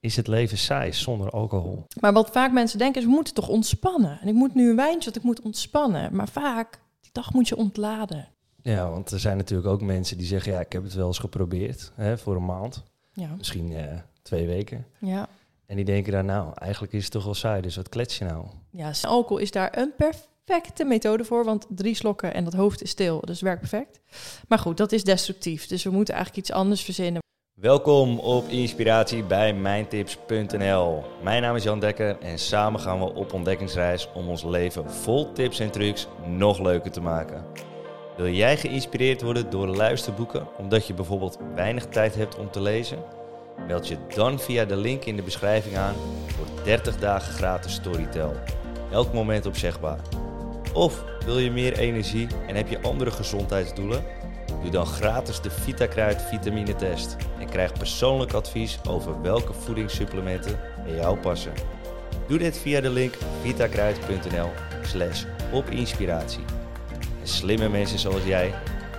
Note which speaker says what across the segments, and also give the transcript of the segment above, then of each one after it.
Speaker 1: is het leven saai zonder alcohol?
Speaker 2: Maar wat vaak mensen denken is, we moeten toch ontspannen. En ik moet nu een wijntje, want ik moet ontspannen. Maar vaak, die dag moet je ontladen.
Speaker 1: Ja, want er zijn natuurlijk ook mensen die zeggen, ja, ik heb het wel eens geprobeerd hè, voor een maand,
Speaker 2: Ja,
Speaker 1: misschien eh, twee weken.
Speaker 2: ja.
Speaker 1: En die denken dan, nou, eigenlijk is het toch wel saai, dus wat klets je nou?
Speaker 2: ja alcohol is daar een perfecte methode voor. Want drie slokken en dat hoofd is stil, dus het werkt perfect. Maar goed, dat is destructief. Dus we moeten eigenlijk iets anders verzinnen.
Speaker 1: Welkom op Inspiratie bij mijntips.nl. Mijn naam is Jan Dekker en samen gaan we op ontdekkingsreis om ons leven vol tips en trucs nog leuker te maken. Wil jij geïnspireerd worden door luisterboeken omdat je bijvoorbeeld weinig tijd hebt om te lezen? Meld je dan via de link in de beschrijving aan voor 30 dagen gratis Storytel. Elk moment opzegbaar. Of wil je meer energie en heb je andere gezondheidsdoelen? Doe dan gratis de VitaKruid vitamine test en krijg persoonlijk advies over welke voedingssupplementen bij jou passen. Doe dit via de link vitakruid.nl slash opinspiratie. En slimme mensen zoals jij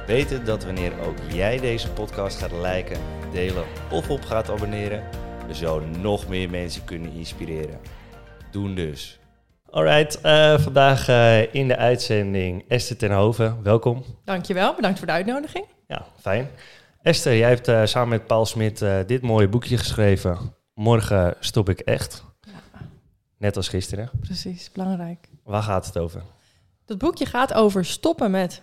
Speaker 1: weten dat wanneer ook jij deze podcast gaat liken, delen of op gaat abonneren, we zo nog meer mensen kunnen inspireren. Doen dus. Alright, eh, vandaag eh, in de uitzending Esther ten Hoven. Welkom.
Speaker 2: Dankjewel, bedankt voor de uitnodiging.
Speaker 1: Ja, fijn. Esther, jij hebt eh, samen met Paul Smit dit mooie boekje geschreven. Morgen stop ik echt. Net als gisteren.
Speaker 2: Precies, belangrijk.
Speaker 1: Waar gaat het over?
Speaker 2: Dat boekje gaat over stoppen met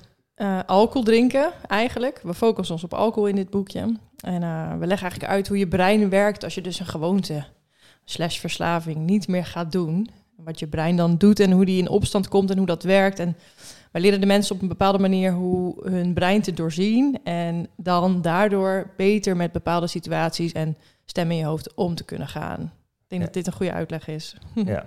Speaker 2: alcohol drinken, eigenlijk. We focussen ons op alcohol in dit boekje. En we leggen eigenlijk uit hoe je brein werkt als je dus een gewoonte slash verslaving niet meer gaat doen. Wat je brein dan doet en hoe die in opstand komt en hoe dat werkt. En wij leren de mensen op een bepaalde manier hoe hun brein te doorzien. En dan daardoor beter met bepaalde situaties en stemmen in je hoofd om te kunnen gaan. Ik denk
Speaker 1: Ja.
Speaker 2: dat dit een goede uitleg is.
Speaker 1: ja.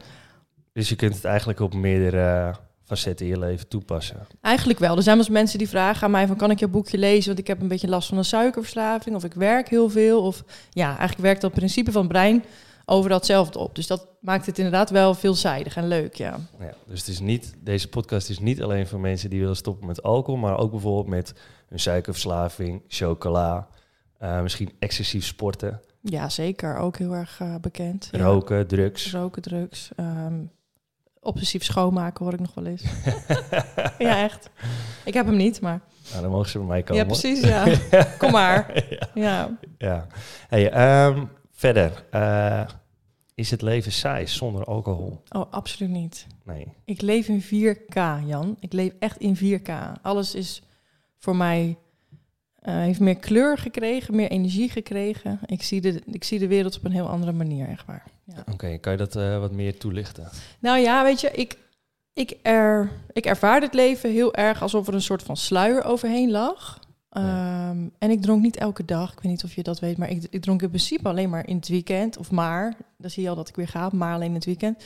Speaker 1: Dus je kunt het eigenlijk op meerdere facetten in je leven toepassen.
Speaker 2: Eigenlijk wel. Er zijn wel eens mensen die vragen aan mij van kan ik je boekje lezen, want ik heb een beetje last van een suikerverslaving of ik werk heel veel of ja, eigenlijk werkt dat principe van brein overal hetzelfde op. Dus dat maakt het inderdaad wel veelzijdig en leuk, ja.
Speaker 1: Ja, dus het is niet, deze podcast is niet alleen voor mensen die willen stoppen met alcohol, maar ook bijvoorbeeld met een suikerverslaving, chocola, eh, misschien excessief sporten,
Speaker 2: Ja, zeker. Ook heel erg eh, bekend. Ja.
Speaker 1: roken, drugs.
Speaker 2: Roken, drugs. ehm, obsessief schoonmaken hoor ik nog wel eens. ja, echt. Ik heb hem niet, maar...
Speaker 1: Nou, dan mogen ze bij mij komen.
Speaker 2: Ja, precies, ja. Kom maar.
Speaker 1: ja.
Speaker 2: Ja.
Speaker 1: Ja. Hey, ehm, verder, eh, is het leven saai zonder alcohol?
Speaker 2: Oh, absoluut niet.
Speaker 1: Nee.
Speaker 2: Ik leef in 4K, Jan. Ik leef echt in 4K. Alles is voor mij... eh, heeft meer kleur gekregen, meer energie gekregen. Ik zie, de, ik zie de wereld op een heel andere manier, echt waar. Ja.
Speaker 1: Oké, kan je dat eh, wat meer toelichten?
Speaker 2: Nou ja, weet je, ik, ik, er, ik ervaar het leven heel erg alsof er een soort van sluier overheen lag. Ehm, en ik dronk niet elke dag. Ik weet niet of je dat weet, maar ik, ik dronk in principe alleen maar in het weekend. Of maar, dan zie je al dat ik weer ga, maar alleen in het weekend.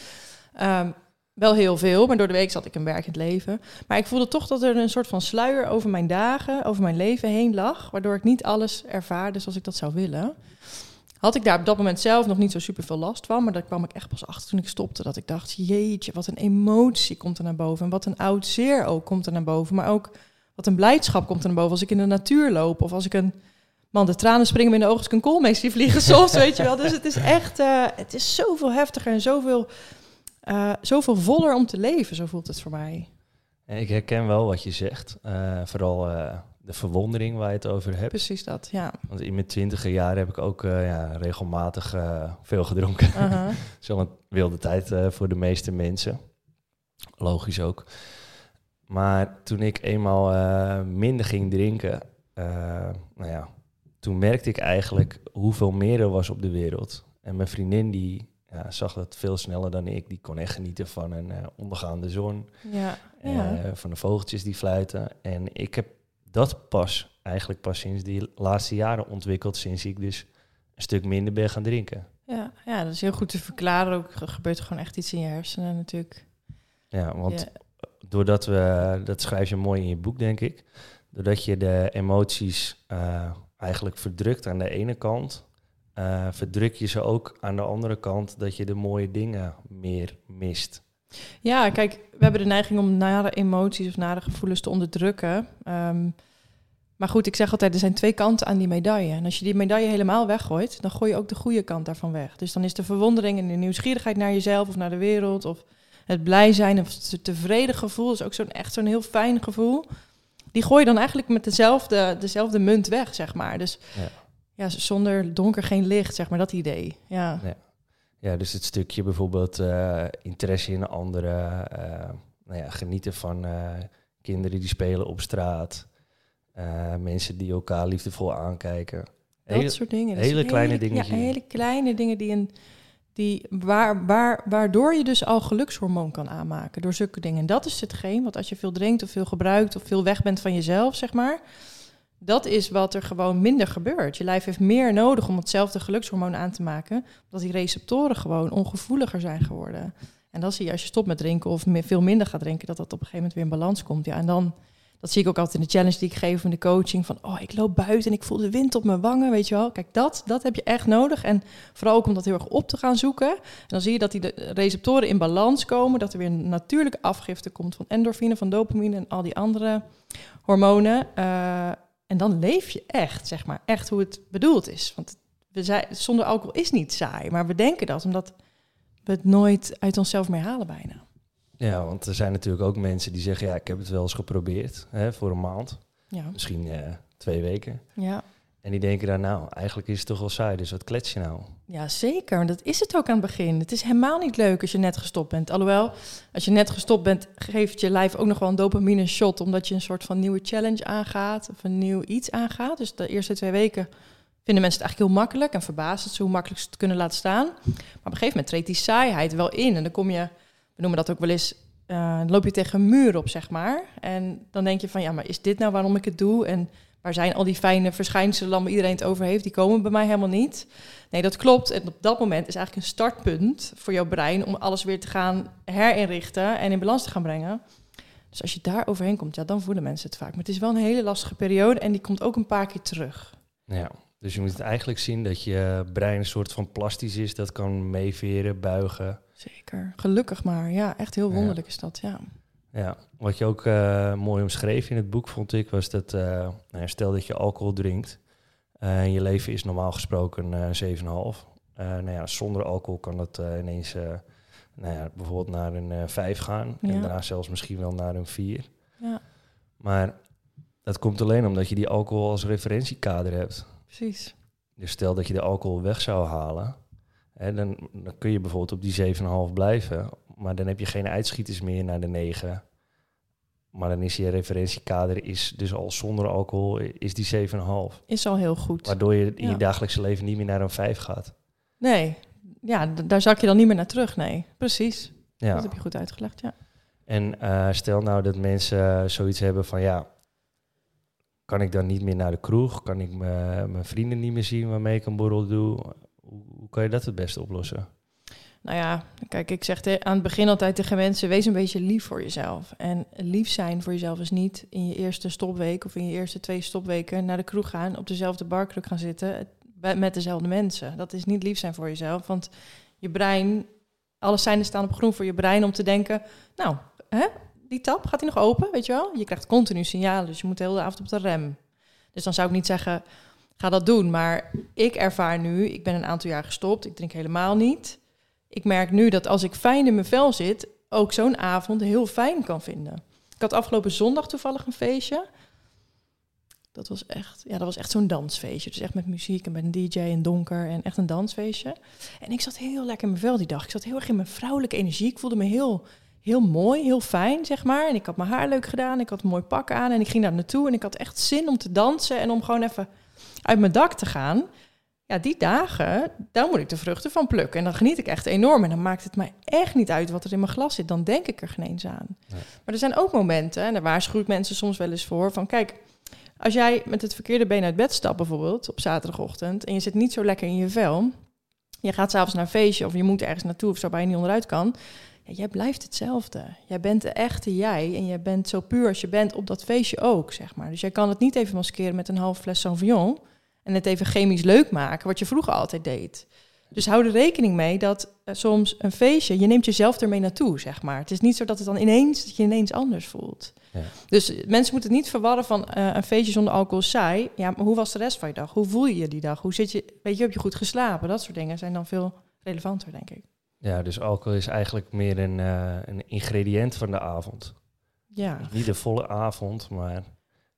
Speaker 2: Ehm, wel heel veel, maar door de week zat ik een werkend leven. Maar ik voelde toch dat er een soort van sluier over mijn dagen, over mijn leven heen lag. Waardoor ik niet alles ervaarde zoals ik dat zou willen. Had ik daar op dat moment zelf nog niet zo super veel last van. Maar daar kwam ik echt pas achter toen ik stopte. Dat ik dacht, jeetje, wat een emotie komt er naar boven. En wat een oud zeer ook komt er naar boven. Maar ook wat een blijdschap komt er naar boven als ik in de natuur loop. Of als ik een... Man, de tranen springen me in de ogen als ik een koolmees zie vliegen soms, weet je wel. Dus het is echt... eh, het is zoveel heftiger en zoveel, eh, zoveel voller om te leven. Zo voelt het voor mij.
Speaker 1: Ik herken wel wat je zegt. eh, vooral de verwondering waar je het over hebt.
Speaker 2: Precies dat, ja.
Speaker 1: Want in mijn twintiger jaren heb ik ook ja, regelmatig veel gedronken.
Speaker 2: Aha.
Speaker 1: Zo'n wilde tijd voor de meeste mensen. Logisch ook. Maar toen ik eenmaal eh, minder ging drinken, eh, nou ja, toen merkte ik eigenlijk hoeveel meer er was op de wereld. En mijn vriendin die ja, zag dat veel sneller dan ik. Die kon echt genieten van een eh, ondergaande zon,
Speaker 2: Ja, ja.
Speaker 1: van de vogeltjes die fluiten. En ik heb dat pas, eigenlijk pas sinds die laatste jaren ontwikkeld, sinds ik dus een stuk minder ben gaan drinken.
Speaker 2: Ja, ja, dat is heel goed te verklaren. Ook er gebeurt gewoon echt iets in je hersenen natuurlijk.
Speaker 1: Ja, want
Speaker 2: Ja.
Speaker 1: Doordat we, dat schrijf je mooi in je boek, denk ik. Doordat je de emoties eh, eigenlijk verdrukt aan de ene kant, eh, verdruk je ze ook aan de andere kant dat je de mooie dingen meer mist.
Speaker 2: Ja, kijk, we hebben de neiging om nare emoties of nare gevoelens te onderdrukken. Ehm, Maar goed, ik zeg altijd, er zijn twee kanten aan die medaille. En als je die medaille helemaal weggooit, dan gooi je ook de goede kant daarvan weg. Dus dan is de verwondering en de nieuwsgierigheid naar jezelf of naar de wereld... of het blij zijn of het tevreden gevoel, is ook zo'n echt zo'n heel fijn gevoel. Die gooi je dan eigenlijk met dezelfde, dezelfde munt weg, zeg maar. Dus ja. ja zonder donker geen licht, zeg maar, dat idee. Ja,
Speaker 1: ja. ja dus het stukje bijvoorbeeld uh, interesse in anderen, uh, nou ja, genieten van uh, kinderen die spelen op straat, mensen die elkaar liefdevol aankijken.
Speaker 2: Dat soort dingen.
Speaker 1: Hele kleine dingen.
Speaker 2: Ja, hele kleine dingen die een die, waar, waar, waardoor je dus al gelukshormoon kan aanmaken door zulke dingen. En dat is hetgeen, want als je veel drinkt of veel gebruikt of veel weg bent van jezelf, zeg maar, dat is wat er gewoon minder gebeurt. Je lijf heeft meer nodig om hetzelfde gelukshormoon aan te maken, omdat die receptoren gewoon ongevoeliger zijn geworden. En dan zie je als je stopt met drinken of veel minder gaat drinken, dat dat op een gegeven moment weer in balans komt. Ja, en dan dat zie ik ook altijd in de challenge die ik geef in de coaching. Van, oh, ik loop buiten en ik voel de wind op mijn wangen, weet je wel. Kijk, dat, dat heb je echt nodig. En vooral ook om dat heel erg op te gaan zoeken. En dan zie je dat die de receptoren in balans komen. Dat er weer een natuurlijke afgifte komt van endorfine, van dopamine en al die andere hormonen. Uh, en dan leef je echt, zeg maar, echt hoe het bedoeld is. Want we zei, zonder alcohol is niet saai. Maar we denken dat omdat we het nooit uit onszelf meer halen bijna.
Speaker 1: Ja, want er zijn natuurlijk ook mensen die zeggen, ja, ik heb het wel eens geprobeerd hè, voor een maand. Ja. Misschien uh, twee weken. Ja. En die denken dan, nou, eigenlijk is het toch wel saai, dus wat klets je nou?
Speaker 2: Ja, zeker. Dat is het ook aan het begin. Het is helemaal niet leuk als je net gestopt bent. Alhoewel, als je net gestopt bent, geeft je lijf ook nog wel een dopamine shot, omdat je een soort van nieuwe challenge aangaat of een nieuw iets aangaat. Dus de eerste twee weken vinden mensen het eigenlijk heel makkelijk en verbazen ze hoe makkelijk ze het kunnen laten staan. Maar op een gegeven moment treedt die saaiheid wel in en dan kom je we noemen dat ook wel eens, uh, loop je tegen een muur op, zeg maar. En dan denk je van, ja, maar is dit nou waarom ik het doe? En waar zijn al die fijne verschijnselen waar iedereen het over heeft? Die komen bij mij helemaal niet. Nee, dat klopt. En op dat moment is eigenlijk een startpunt voor jouw brein om alles weer te gaan herinrichten en in balans te gaan brengen. Dus als je daar overheen komt, ja, dan voelen mensen het vaak. Maar het is wel een hele lastige periode en die komt ook een paar keer terug.
Speaker 1: Ja, dus je moet het eigenlijk zien dat je brein een soort van plastisch is, dat kan meeveren, buigen.
Speaker 2: Zeker. Gelukkig maar. Ja, echt heel wonderlijk is dat, ja.
Speaker 1: Ja, wat je ook uh, mooi omschreef in het boek, vond ik, was dat uh, stel dat je alcohol drinkt uh, en je leven is normaal gesproken 7,5. nou ja, zonder alcohol kan dat ineens nou ja, bijvoorbeeld naar een 5 gaan en daarna zelfs misschien wel naar een 4. Ja. Maar dat komt alleen omdat je die alcohol als referentiekader hebt.
Speaker 2: Precies.
Speaker 1: Dus stel dat je de alcohol weg zou halen, hè, dan, dan kun je bijvoorbeeld op die 7,5 blijven. Maar dan heb je geen uitschieters meer naar de 9. Maar dan is je referentiekader is dus al zonder alcohol is die 7,5.
Speaker 2: Is al heel goed.
Speaker 1: Waardoor je in je dagelijkse leven niet meer naar een 5 gaat.
Speaker 2: Nee, ja, daar zak je dan niet meer naar terug. Nee, precies. Ja. Dat heb je goed uitgelegd, ja.
Speaker 1: En uh, stel nou dat mensen zoiets hebben van ja, kan ik dan niet meer naar de kroeg? Kan ik mijn vrienden niet meer zien waarmee ik een borrel doe? Hoe, kan je dat het beste oplossen?
Speaker 2: Nou ja, kijk, ik zeg aan het begin altijd tegen mensen: wees een beetje lief voor jezelf. En lief zijn voor jezelf is niet in je eerste stopweek of in je eerste twee stopweken naar de kroeg gaan, op dezelfde barkruk gaan zitten met dezelfde mensen. Dat is niet lief zijn voor jezelf, want je brein, alles zijn staan op groen voor je brein om te denken: nou, hè, die tap, gaat hij nog open, weet je wel? Je krijgt continu signalen, dus je moet de hele avond op de rem. Dus dan zou ik niet zeggen, ga dat doen. Maar ik ervaar nu, ik ben een aantal jaar gestopt, ik drink helemaal niet. Ik merk nu dat als ik fijn in mijn vel zit, ook zo'n avond heel fijn kan vinden. Ik had afgelopen zondag toevallig een feestje. Dat was echt, ja, dat was echt zo'n dansfeestje. Dus echt met muziek en met een DJ en donker en echt een dansfeestje. En ik zat heel lekker in mijn vel die dag. Ik zat heel erg in mijn vrouwelijke energie. Ik voelde me heel heel mooi, heel fijn, zeg maar. En ik had mijn haar leuk gedaan, ik had een mooi pak aan en ik ging daar naartoe en ik had echt zin om te dansen en om gewoon even uit mijn dak te gaan. Ja, die dagen, daar moet ik de vruchten van plukken. En dan geniet ik echt enorm. En dan maakt het mij echt niet uit wat er in mijn glas zit. Dan denk ik er geen eens aan. Maar er zijn ook momenten, en daar waarschuwt mensen soms wel eens voor, van kijk, als jij met het verkeerde been uit bed stapt bijvoorbeeld op zaterdagochtend en je zit niet zo lekker in je vel, je gaat s'avonds naar een feestje of je moet ergens naartoe of zo waar je niet onderuit kan, ja, jij blijft hetzelfde. Jij bent de echte jij en je bent zo puur als je bent op dat feestje ook, zeg maar. Dus jij kan het niet even maskeren met een half fles Sauvignon en het even chemisch leuk maken, wat je vroeger altijd deed. Dus hou er rekening mee dat uh, soms een feestje, je neemt jezelf ermee naartoe, zeg maar. Het is niet zo dat het dan ineens, dat je ineens anders voelt.
Speaker 1: Ja.
Speaker 2: Dus eh, mensen moeten het niet verwarren van eh, een feestje zonder alcohol saai. Ja, maar hoe was de rest van je dag? Hoe voel je je die dag? Hoe zit je, weet je, heb je goed geslapen? Dat soort dingen zijn dan veel relevanter, denk ik.
Speaker 1: Ja, dus alcohol is eigenlijk meer een, eh, een ingrediënt van de avond.
Speaker 2: Ja,
Speaker 1: Niet de volle avond, maar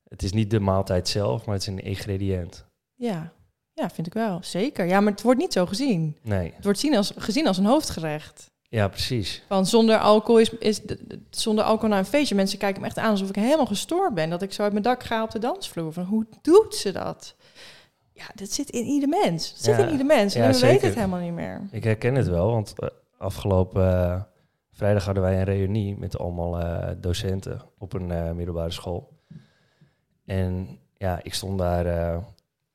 Speaker 1: het is niet de maaltijd zelf, maar het is een ingrediënt.
Speaker 2: Ja. Ja, vind ik wel. Zeker. Ja, maar het wordt niet zo gezien.
Speaker 1: Nee,
Speaker 2: Het wordt zien als, gezien als een hoofdgerecht.
Speaker 1: ja, precies.
Speaker 2: Van zonder alcohol is, is de- de- zonder alcohol naar een feestje. Mensen kijken me echt aan alsof ik helemaal gestoord ben. Dat ik zo uit mijn dak ga op de dansvloer. Van hoe doet ze dat? Ja, dat zit in ieder mens. Dat zit
Speaker 1: Ja,
Speaker 2: in ieder mens. En
Speaker 1: ja,
Speaker 2: we weten het helemaal niet meer.
Speaker 1: Ik herken het wel, want eh, afgelopen eh, vrijdag hadden wij een reunie met allemaal eh, docenten op een middelbare school. En ja, ik stond daar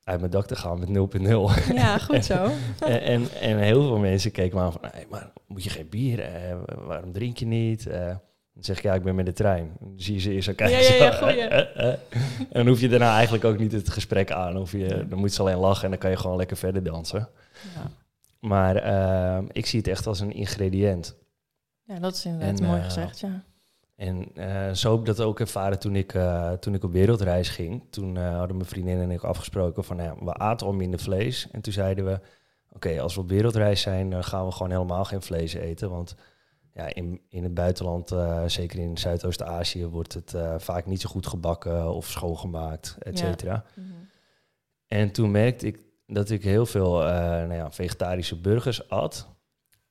Speaker 1: uit mijn dak te gaan met 0.0.
Speaker 2: Ja, goed zo.
Speaker 1: en, en, en heel veel mensen keken me aan van, maar moet je geen bier? Eh, waarom drink je niet? Eh, dan zeg ik, ja, ik ben met de trein. Dan zie je ze eerst kijken.
Speaker 2: Ja, ja, ja,
Speaker 1: zo,
Speaker 2: goeie.
Speaker 1: eh, eh. En dan hoef je daarna eigenlijk ook niet het gesprek aan. Of je, dan moet ze alleen lachen en dan kan je gewoon lekker verder dansen.
Speaker 2: Ja,
Speaker 1: Maar eh, ik zie het echt als een ingrediënt.
Speaker 2: ja dat is inderdaad
Speaker 1: En,
Speaker 2: mooi gezegd, ja.
Speaker 1: En eh, zo heb ik dat ook ervaren toen ik, eh, toen ik op wereldreis ging. Toen eh, hadden mijn vriendin en ik afgesproken van, nou ja, we aten al minder vlees. En toen zeiden we, oké, als we op wereldreis zijn, dan gaan we gewoon helemaal geen vlees eten. Want ja, in, in het buitenland, zeker in Zuidoost-Azië, wordt het vaak niet zo goed gebakken of schoongemaakt, et
Speaker 2: Ja.
Speaker 1: cetera.
Speaker 2: Mhm.
Speaker 1: En toen merkte ik dat ik heel veel nou ja, vegetarische burgers at.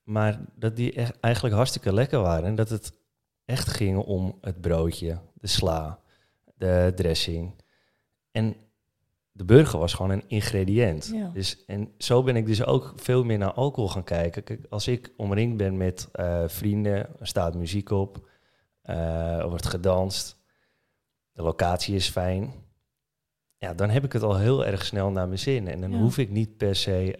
Speaker 1: Maar dat die echt, eigenlijk hartstikke lekker waren. En dat het echt ging om het broodje, de sla, de dressing. En de burger was gewoon een ingrediënt.
Speaker 2: Ja.
Speaker 1: Dus, en zo ben ik dus ook veel meer naar alcohol gaan kijken. Kijk, als ik omringd ben met eh, vrienden, er staat muziek op, eh, er wordt gedanst, de locatie is fijn. Ja, dan heb ik het al heel erg snel naar mijn zin. En dan
Speaker 2: Ja.
Speaker 1: hoef ik niet per se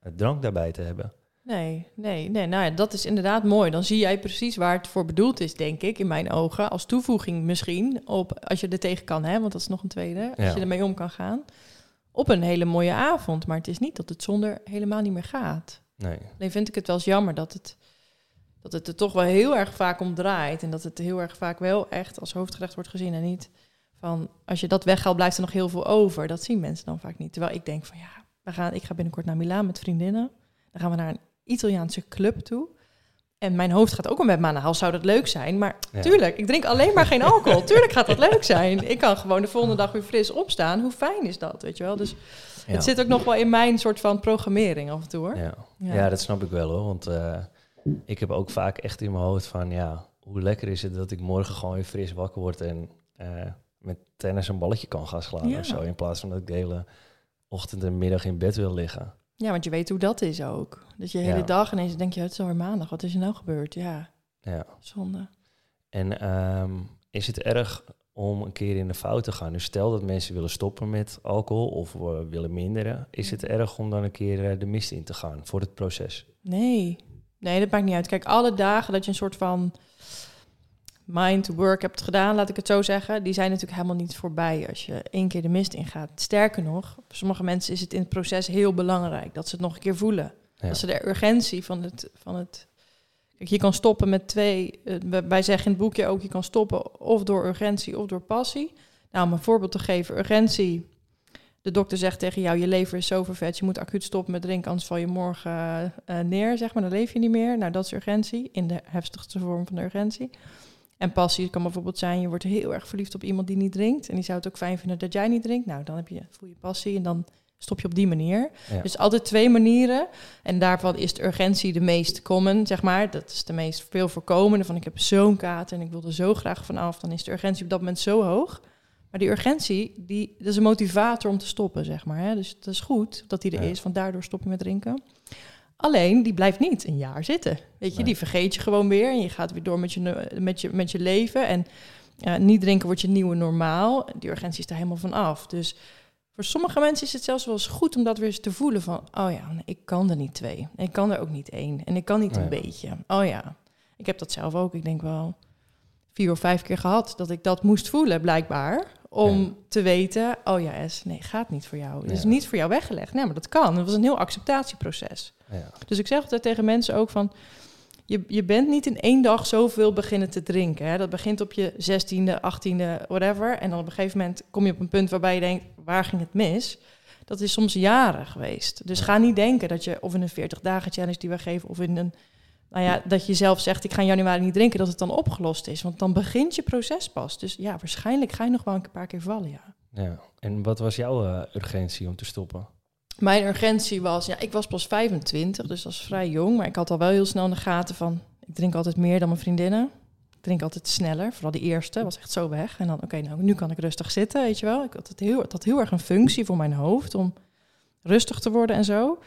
Speaker 1: het drank daarbij te hebben.
Speaker 2: Nee, nee, nee. Nou ja, dat is inderdaad mooi. Dan zie jij precies waar het voor bedoeld is, denk ik, in mijn ogen. Als toevoeging misschien, op, als je er tegen kan, hè, want dat is nog een tweede. Als
Speaker 1: Ja.
Speaker 2: je ermee om kan gaan. Op een hele mooie avond. Maar het is niet dat het zonder helemaal niet meer gaat.
Speaker 1: Nee.
Speaker 2: Alleen vind ik het wel eens jammer dat het, dat het er toch wel heel erg vaak om draait. En dat het heel erg vaak wel echt als hoofdgerecht wordt gezien. En niet van, als je dat weghaalt, blijft er nog heel veel over. Dat zien mensen dan vaak niet. Terwijl ik denk van, ja, we gaan, ik ga binnenkort naar Milaan met vriendinnen. Dan gaan we naar een Italiaanse club toe. En mijn hoofd gaat ook al met me aan de hals. Zou dat leuk zijn? Maar
Speaker 1: Ja.
Speaker 2: tuurlijk, ik drink alleen maar geen alcohol. tuurlijk gaat dat leuk zijn. Ik kan gewoon de volgende dag weer fris opstaan. Hoe fijn is dat, weet je wel? Dus
Speaker 1: Ja.
Speaker 2: het zit ook nog wel in mijn soort van programmering af en toe, hoor.
Speaker 1: Ja.
Speaker 2: Ja.
Speaker 1: Dat snap ik wel hoor. Want eh, ik heb ook vaak echt in mijn hoofd van ja, hoe lekker is het dat ik morgen gewoon weer fris wakker word en eh, met tennis een balletje kan gaan slaan of zo. In plaats van dat ik de hele ochtend en middag in bed wil liggen.
Speaker 2: Ja, want je weet hoe dat is ook. Dat je de hele
Speaker 1: Ja.
Speaker 2: dag ineens denk je, het is alweer maandag, wat is er nou gebeurd? Ja,
Speaker 1: Ja.
Speaker 2: zonde.
Speaker 1: En ehm, is het erg om een keer in de fout te gaan? Dus stel dat mensen willen stoppen met alcohol of eh, willen minderen. Is het erg om dan een keer eh, de mist in te gaan voor het proces?
Speaker 2: Nee, nee, dat maakt niet uit. Kijk, alle dagen dat je een soort van mind work hebt gedaan, laat ik het zo zeggen, die zijn natuurlijk helemaal niet voorbij als je één keer de mist ingaat. Sterker nog, voor sommige mensen is het in het proces heel belangrijk dat ze het nog een keer voelen.
Speaker 1: Ja.
Speaker 2: Dat ze de urgentie van het, van het. Kijk, je kan stoppen met twee. eh, wij- wij zeggen in het boekje ook: je kan stoppen of door urgentie of door passie. Nou, om een voorbeeld te geven: urgentie. De dokter zegt tegen jou: je lever is zo vervet, je moet acuut stoppen met drinken, anders val je morgen eh, neer, zeg maar. Dan leef je niet meer. Nou, dat is urgentie, in de heftigste vorm van de urgentie. En passie kan bijvoorbeeld zijn: je wordt heel erg verliefd op iemand die niet drinkt. En die zou het ook fijn vinden dat jij niet drinkt. Nou, dan heb je, voel je passie en dan stop je op die manier.
Speaker 1: Ja.
Speaker 2: Dus altijd twee manieren. En daarvan is de urgentie de meest common, zeg maar. Dat is de meest veel voorkomende. Van ik heb zo'n kater en ik wil er zo graag van af. Dan is de urgentie op dat moment zo hoog. Maar die urgentie, die, dat is een motivator om te stoppen, zeg maar. Hè? Dus het is goed dat die er
Speaker 1: Ja.
Speaker 2: is, want daardoor stop je met drinken. Alleen, die blijft niet een jaar zitten. Weet je,
Speaker 1: Nee.
Speaker 2: die vergeet je gewoon weer. En je gaat weer door met je, met je, met je leven. En ja, niet drinken wordt je nieuwe normaal. Die urgentie is daar helemaal van af. Dus voor sommige mensen is het zelfs wel eens goed om dat weer eens te voelen van, oh ja, ik kan er niet twee. En ik kan er ook niet één. En ik kan niet een
Speaker 1: Nee.
Speaker 2: beetje. Oh ja, ik heb dat zelf ook. Ik denk wel vier of vijf keer gehad dat ik dat moest voelen, blijkbaar. Om
Speaker 1: Ja.
Speaker 2: te weten, oh ja, S, nee, gaat niet voor jou. Het is
Speaker 1: Ja.
Speaker 2: niet voor jou weggelegd. Nee, maar dat kan. Het was een heel acceptatieproces.
Speaker 1: Ja.
Speaker 2: Dus ik zeg altijd tegen mensen ook van, je, je bent niet in één dag zoveel beginnen te drinken. Hè? Dat begint op je 16e, 18e, whatever. En dan op een gegeven moment kom je op een punt waarbij je denkt, waar ging het mis? Dat is soms jaren geweest. Dus ga niet denken dat je, of in een 40 dagen challenge die we geven, of in een, nou ja, dat je zelf zegt, ik ga in januari niet drinken, dat het dan opgelost is. Want dan begint je proces pas. Dus ja, waarschijnlijk ga je nog wel een paar keer vallen, ja.
Speaker 1: Ja, en wat was jouw uh, urgentie om te stoppen?
Speaker 2: Mijn urgentie was, ja, ik was pas 25, dus dat is vrij jong. Maar ik had al wel heel snel in de gaten van, ik drink altijd meer dan mijn vriendinnen. Ik drink altijd sneller, vooral die eerste, was echt zo weg. En dan, oké, nou, nu kan ik rustig zitten, weet je wel. Ik had het heel, het had heel erg een functie voor mijn hoofd om rustig te worden en zo.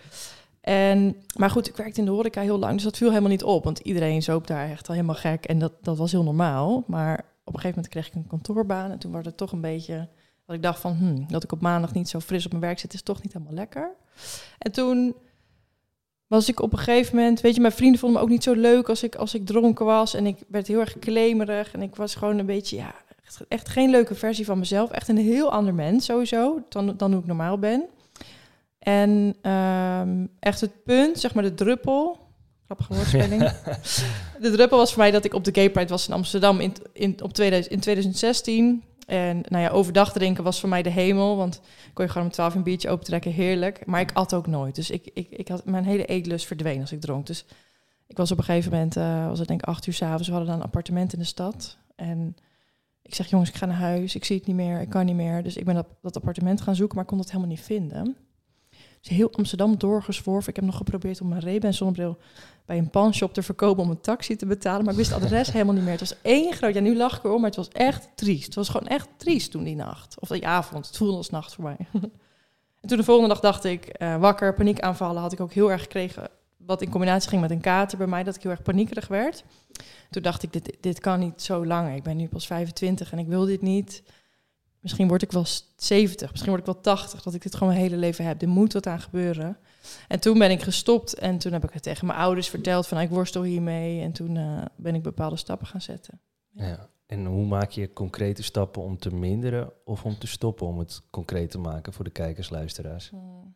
Speaker 2: En, maar goed, ik werkte in de horeca heel lang, dus dat viel helemaal niet op. Want iedereen zoop daar echt al helemaal gek en dat, dat was heel normaal. Maar op een gegeven moment kreeg ik een kantoorbaan en toen was het toch een beetje dat ik dacht van, hmm, dat ik op maandag niet zo fris op mijn werk zit, is toch niet helemaal lekker. En toen was ik op een gegeven moment, weet je, mijn vrienden vonden me ook niet zo leuk als ik, als ik dronken was. En ik werd heel erg klemerig en ik was gewoon een beetje, ja, echt, echt geen leuke versie van mezelf. Echt een heel ander mens sowieso, dan, dan hoe ik normaal ben. En um, echt het punt, zeg maar de druppel, grappige woordspeling. De druppel was voor mij dat ik op de Gay Pride was in Amsterdam in, in, op 2000, in 2016. En nou ja, overdag drinken was voor mij de hemel. Want kon je gewoon om 12 een biertje opentrekken, heerlijk. Maar ik at ook nooit. Dus ik, ik, ik had, mijn hele eetlust verdween als ik dronk. Dus ik was op een gegeven moment, uh, was het denk ik acht uur s'avonds. We hadden dan een appartement in de stad. En ik zeg, jongens, ik ga naar huis. Ik zie het niet meer, ik kan niet meer. Dus ik ben dat, dat appartement gaan zoeken, maar ik kon het helemaal niet vinden. Dus heel Amsterdam doorgezworven. Ik heb nog geprobeerd om mijn Ray-Ban zonnebril bij een panshop te verkopen om een taxi te betalen. Maar ik wist het adres helemaal niet meer. Het was één groot... Ja, nu lach ik erom, maar het was echt triest. Het was gewoon echt triest toen die nacht. Of die avond. Het voelde als nacht voor mij. en toen de volgende dag dacht ik, uh, wakker, paniekaanvallen had ik ook heel erg gekregen. Wat in combinatie ging met een kater bij mij, dat ik heel erg paniekerig werd. Toen dacht ik, dit, dit kan niet zo lang. Ik ben nu pas 25 en ik wil dit niet. Misschien word ik wel 70, misschien word ik wel 80, dat ik dit gewoon mijn hele leven heb. Er moet wat aan gebeuren. En toen ben ik gestopt en toen heb ik het tegen mijn ouders verteld van ik worstel hiermee. En toen uh, ben ik bepaalde stappen gaan zetten.
Speaker 1: Ja. ja. En hoe maak je concrete stappen om te minderen of om te stoppen om het concreet te maken voor de kijkers, luisteraars? Hmm.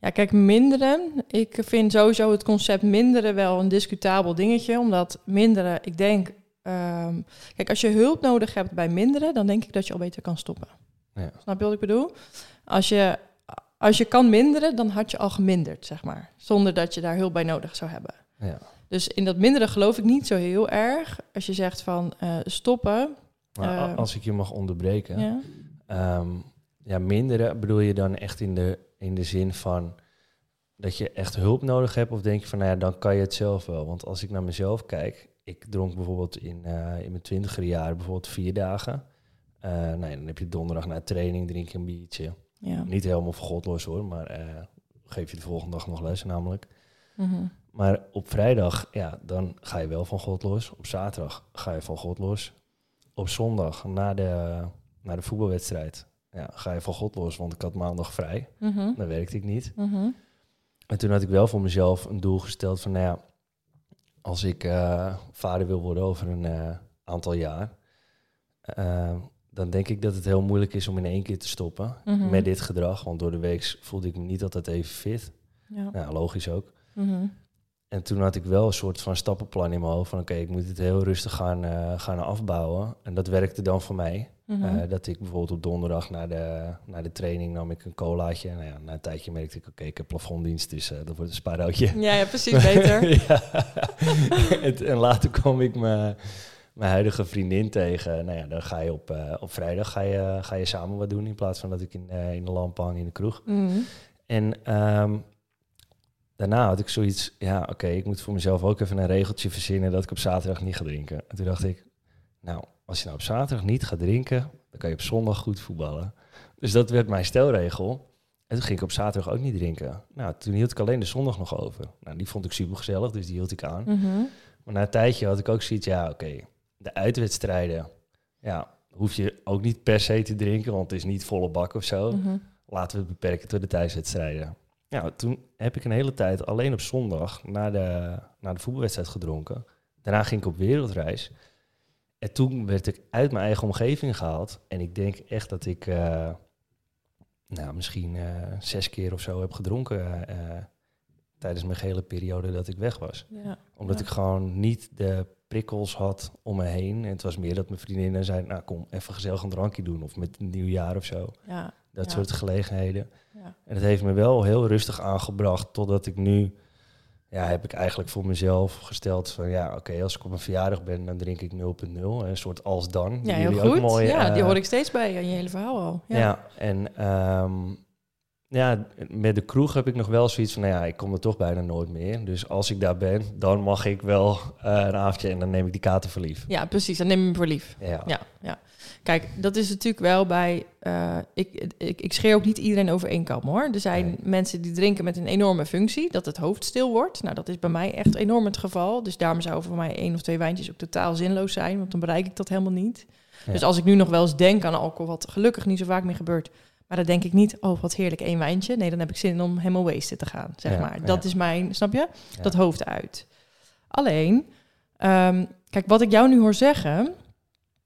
Speaker 2: Ja, kijk, minderen. Ik vind sowieso het concept minderen wel een discutabel dingetje. Omdat minderen, ik denk, Um, kijk, als je hulp nodig hebt bij minderen, dan denk ik dat je al beter kan stoppen. Ja. Snap je wat ik bedoel? Als je, als je kan minderen, dan had je al geminderd, zeg maar. Zonder dat je daar hulp bij nodig zou hebben. Ja. Dus in dat minderen geloof ik niet zo heel erg. Als je zegt van uh, stoppen.
Speaker 1: Maar uh, als ik je mag onderbreken. Ja. Um, ja, minderen bedoel je dan echt in de, in de zin van dat je echt hulp nodig hebt? Of denk je van, nou ja, dan kan je het zelf wel? Want als ik naar mezelf kijk, ik dronk bijvoorbeeld in, uh, in mijn twintiger jaren bijvoorbeeld vier dagen. Uh, nee, dan heb je donderdag na training, drink je een biertje. Ja. Niet helemaal voor godloos hoor, maar uh, geef je de volgende dag nog les namelijk. Mm -hmm. Maar op vrijdag, ja, dan ga je wel van God los. Op zaterdag ga je van God los. Op zondag, na de, na de voetbalwedstrijd, ja, ga je van God los, want ik had maandag vrij. Mm -hmm. Dan werkte ik niet. Mm -hmm. En toen had ik wel voor mezelf een doel gesteld van, nou ja, als ik uh, vader wil worden over een uh, aantal jaar, uh, dan denk ik dat het heel moeilijk is om in één keer te stoppen mm -hmm. met dit gedrag. Want door de week voelde ik me niet altijd even fit. Ja, logisch ook. Mm -hmm. En toen had ik wel een soort van stappenplan in mijn hoofd van oké, ik moet het heel rustig gaan, gaan afbouwen. En dat werkte dan voor mij. Mm -hmm. dat ik bijvoorbeeld op donderdag na de, na de training nam ik een colaatje. Nou ja, na een tijdje merkte ik, oké, ik heb plafonddienst, dus uh, dat wordt een spaarhoutje.
Speaker 2: Ja, ja, precies, beter. ja.
Speaker 1: en, en, later kwam ik mijn, mijn huidige vriendin tegen. Nou ja, dan ga je op, uh, op vrijdag ga je, ga je samen wat doen in plaats van dat ik in, in de lamp hang in de kroeg. Mm -hmm. En um, daarna had ik zoiets, ja, oké, okay, ik moet voor mezelf ook even een regeltje verzinnen dat ik op zaterdag niet ga drinken. En toen dacht ik, nou, als je nou op zaterdag niet gaat drinken, dan kan je op zondag goed voetballen. Dus dat werd mijn stelregel. En toen ging ik op zaterdag ook niet drinken. Nou, toen hield ik alleen de zondag nog over. Nou, die vond ik super gezellig, dus die hield ik aan. Mm -hmm. Maar na een tijdje had ik ook zoiets, ja, oké, okay, de uitwedstrijden, ja, hoef je ook niet per se te drinken, want het is niet volle bak of zo. Mm -hmm. Laten we het beperken tot de thuiswedstrijden. Nou, toen heb ik een hele tijd alleen op zondag na de, na de voetbalwedstrijd gedronken. Daarna ging ik op wereldreis. En toen werd ik uit mijn eigen omgeving gehaald. En ik denk echt dat ik uh, nou, misschien uh, zes keer of zo heb gedronken uh, tijdens mijn hele periode dat ik weg was. Ja. Omdat
Speaker 2: Ja.
Speaker 1: ik gewoon niet de prikkels had om me heen. En het was meer dat mijn vriendinnen zeiden, nou kom, even gezellig een drankje doen. Of met een nieuwjaar of zo.
Speaker 2: Ja,
Speaker 1: Dat soort gelegenheden.
Speaker 2: ja.
Speaker 1: En het heeft me wel heel rustig aangebracht totdat ik nu... Ja, heb ik eigenlijk voor mezelf gesteld van ja, oké, als ik op mijn verjaardag ben, dan drink ik 0.0. Een soort als dan.
Speaker 2: ja
Speaker 1: Die
Speaker 2: heel
Speaker 1: ook mooi,
Speaker 2: ja, die
Speaker 1: eh,
Speaker 2: hoor ik steeds bij aan je hele verhaal al.
Speaker 1: Ja,
Speaker 2: Ja.
Speaker 1: en ehm, ja, met de kroeg heb ik nog wel zoiets van, nou ja, ik kom er toch bijna nooit meer. Dus als ik daar ben, dan mag ik wel eh, een avondje en dan neem ik die kater voor lief.
Speaker 2: ja, precies. Dan neem je hem voor lief.
Speaker 1: Ja,
Speaker 2: Ja, ja. Kijk, dat is natuurlijk wel bij. eh, ik, ik, ik scheer ook niet iedereen over één kam hoor. Er zijn
Speaker 1: Nee.
Speaker 2: mensen die drinken met een enorme functie, dat het hoofd stil wordt. Nou, dat is bij mij echt enorm het geval. Dus daarom zou voor mij één of twee wijntjes ook totaal zinloos zijn, want dan bereik ik dat helemaal niet.
Speaker 1: Ja.
Speaker 2: Dus als ik nu nog wel eens denk aan alcohol, wat gelukkig niet zo vaak meer gebeurt, maar dan denk ik niet, oh wat heerlijk, één wijntje. Nee, dan heb ik zin om helemaal wasted te gaan, zeg
Speaker 1: Ja,
Speaker 2: maar.
Speaker 1: ja.
Speaker 2: Dat is mijn, snap je? Dat hoofd uit. Alleen, ehm, kijk, wat ik jou nu hoor zeggen,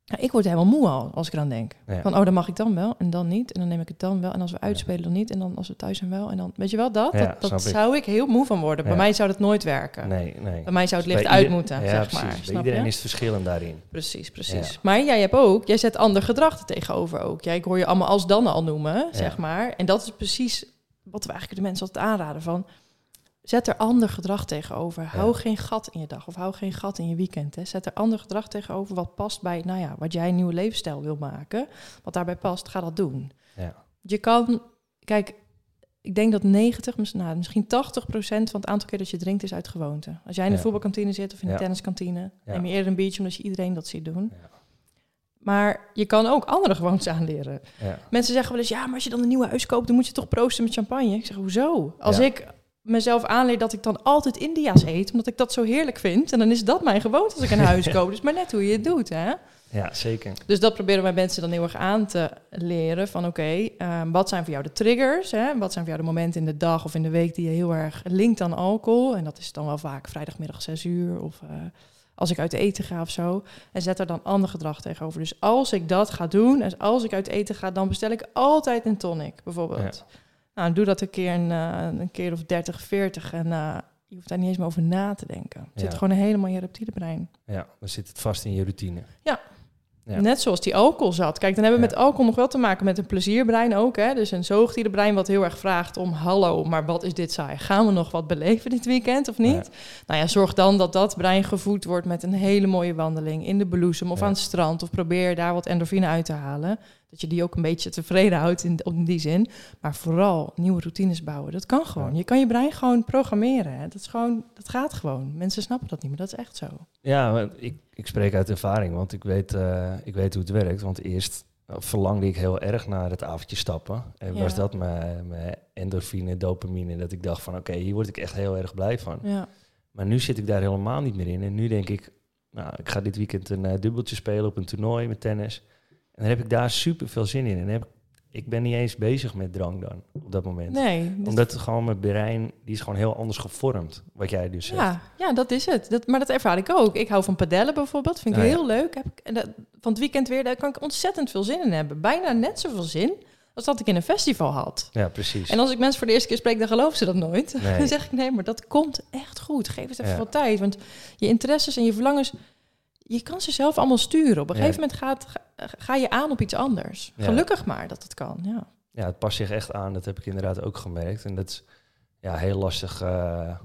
Speaker 2: ja, ik word helemaal moe al als ik eraan denk.
Speaker 1: Ja.
Speaker 2: Van, oh, dan mag ik dan wel en dan niet. En dan neem ik het dan wel. En als we uitspelen dan niet. En dan als we thuis zijn wel. En dan, weet je wel, dat?
Speaker 1: Ja,
Speaker 2: dat zou ik heel moe van worden. Bij mij zou dat nooit werken.
Speaker 1: Nee, nee.
Speaker 2: Bij mij zou het licht uit moeten, zeg
Speaker 1: precies.
Speaker 2: maar. Snap
Speaker 1: iedereen
Speaker 2: je?
Speaker 1: is het verschillend daarin.
Speaker 2: Precies, precies.
Speaker 1: Ja.
Speaker 2: Maar jij hebt ook, jij zet ander gedrag er tegenover ook. Ja, ik hoor je allemaal als dan al noemen, zeg maar. En dat is precies wat we eigenlijk de mensen altijd aanraden van... Zet er ander gedrag tegenover. Hou geen gat in je dag of hou geen gat in je weekend. Hè. Zet er ander gedrag tegenover wat past bij, nou ja, wat jij een nieuwe levensstijl wil maken. Wat daarbij past, ga dat doen.
Speaker 1: Ja.
Speaker 2: Je kan, kijk, ik denk dat 90, mis- nou, misschien 80 procent van het aantal keer dat je drinkt is uit gewoonte. Als jij in de
Speaker 1: Ja.
Speaker 2: voetbalkantine zit of in de tenniskantine, neem je eerder een biertje omdat je iedereen dat ziet doen.
Speaker 1: Ja.
Speaker 2: Maar je kan ook andere gewoontes aanleren.
Speaker 1: Ja.
Speaker 2: Mensen zeggen wel eens, ja, maar als je dan een nieuwe huis koopt, dan moet je toch proosten met champagne. Ik zeg, hoezo? Als
Speaker 1: Ja.
Speaker 2: ik mezelf aanleer dat ik dan altijd India's eet, omdat ik dat zo heerlijk vind, en dan is dat mijn gewoonte als ik een huis koop. Dus maar net hoe je het doet, hè?
Speaker 1: ja, zeker.
Speaker 2: Dus dat proberen wij mensen dan heel erg aan te leren. Van oké, ehm, wat zijn voor jou de triggers? Hè? Wat zijn voor jou de momenten in de dag of in de week die je heel erg linkt aan alcohol? En dat is dan wel vaak vrijdagmiddag 6 uur of eh, als ik uit eten ga of zo. En zet er dan ander gedrag tegenover. Dus als ik dat ga doen en als ik uit eten ga, dan bestel ik altijd een tonic bijvoorbeeld. Nou, doe dat een keer een, eh, een keer of 30, 40 en eh, je hoeft daar niet eens meer over na te denken. Het zit
Speaker 1: Ja.
Speaker 2: gewoon helemaal in je reptiele brein.
Speaker 1: Ja, dan zit het vast in je routine. Ja.
Speaker 2: Net zoals die alcohol zat. Kijk, dan hebben we
Speaker 1: Ja.
Speaker 2: met alcohol nog wel te maken met een plezierbrein ook. Hè? Dus een zoogdierenbrein wat heel erg vraagt om... hallo, maar wat is dit saai? Gaan we nog wat beleven dit weekend of niet? Nou ja, zorg dan dat dat brein gevoed wordt met een hele mooie wandeling... in de bloesem of
Speaker 1: Ja.
Speaker 2: aan het strand. Of probeer daar wat endorfine uit te halen. Dat je die ook een beetje tevreden houdt in, in die zin. Maar vooral nieuwe routines bouwen. Dat kan gewoon. Je kan je brein gewoon programmeren. Hè? Dat, is gewoon, dat gaat gewoon. Mensen snappen dat niet, maar dat is echt zo.
Speaker 1: Ja, ik, ik spreek uit ervaring, want ik weet, eh, ik weet hoe het werkt. Want eerst eh, verlangde ik heel erg naar het avondje stappen. En
Speaker 2: Ja.
Speaker 1: was dat mijn, mijn endorfine, dopamine, dat ik dacht van oké, hier word ik echt heel erg blij van.
Speaker 2: Ja.
Speaker 1: Maar nu zit ik daar helemaal niet meer in. En nu denk ik, nou, ik ga dit weekend een eh, dubbeltje spelen op een toernooi met tennis. En dan heb ik daar super veel zin in. En heb ik, ik ben niet eens bezig met drank dan, op dat moment.
Speaker 2: Nee, dat-
Speaker 1: Omdat het gewoon mijn brein, die is gewoon heel anders gevormd, wat jij dus zegt.
Speaker 2: Ja, ja, dat is het. Dat, maar dat ervaar ik ook. Ik hou van padellen bijvoorbeeld. Vind ik
Speaker 1: ja.
Speaker 2: heel leuk. Heb ik, en dat, van het weekend weer, daar kan ik ontzettend veel zin in hebben. Bijna net zoveel zin als dat ik in een festival had.
Speaker 1: Ja, precies.
Speaker 2: En als ik mensen voor de eerste keer spreek, dan geloven ze dat nooit.
Speaker 1: Nee.
Speaker 2: Dan zeg ik, nee, maar dat komt echt goed. Geef het even
Speaker 1: Ja.
Speaker 2: wat tijd. Want je interesses en je verlangens, je kan ze zelf allemaal sturen. Op een
Speaker 1: Ja.
Speaker 2: gegeven moment gaat, ga, je aan op iets anders.
Speaker 1: Ja.
Speaker 2: Gelukkig maar dat het kan, ja.
Speaker 1: Ja, het past zich echt aan. Dat heb ik inderdaad ook gemerkt. En dat is ja, heel lastig, eh,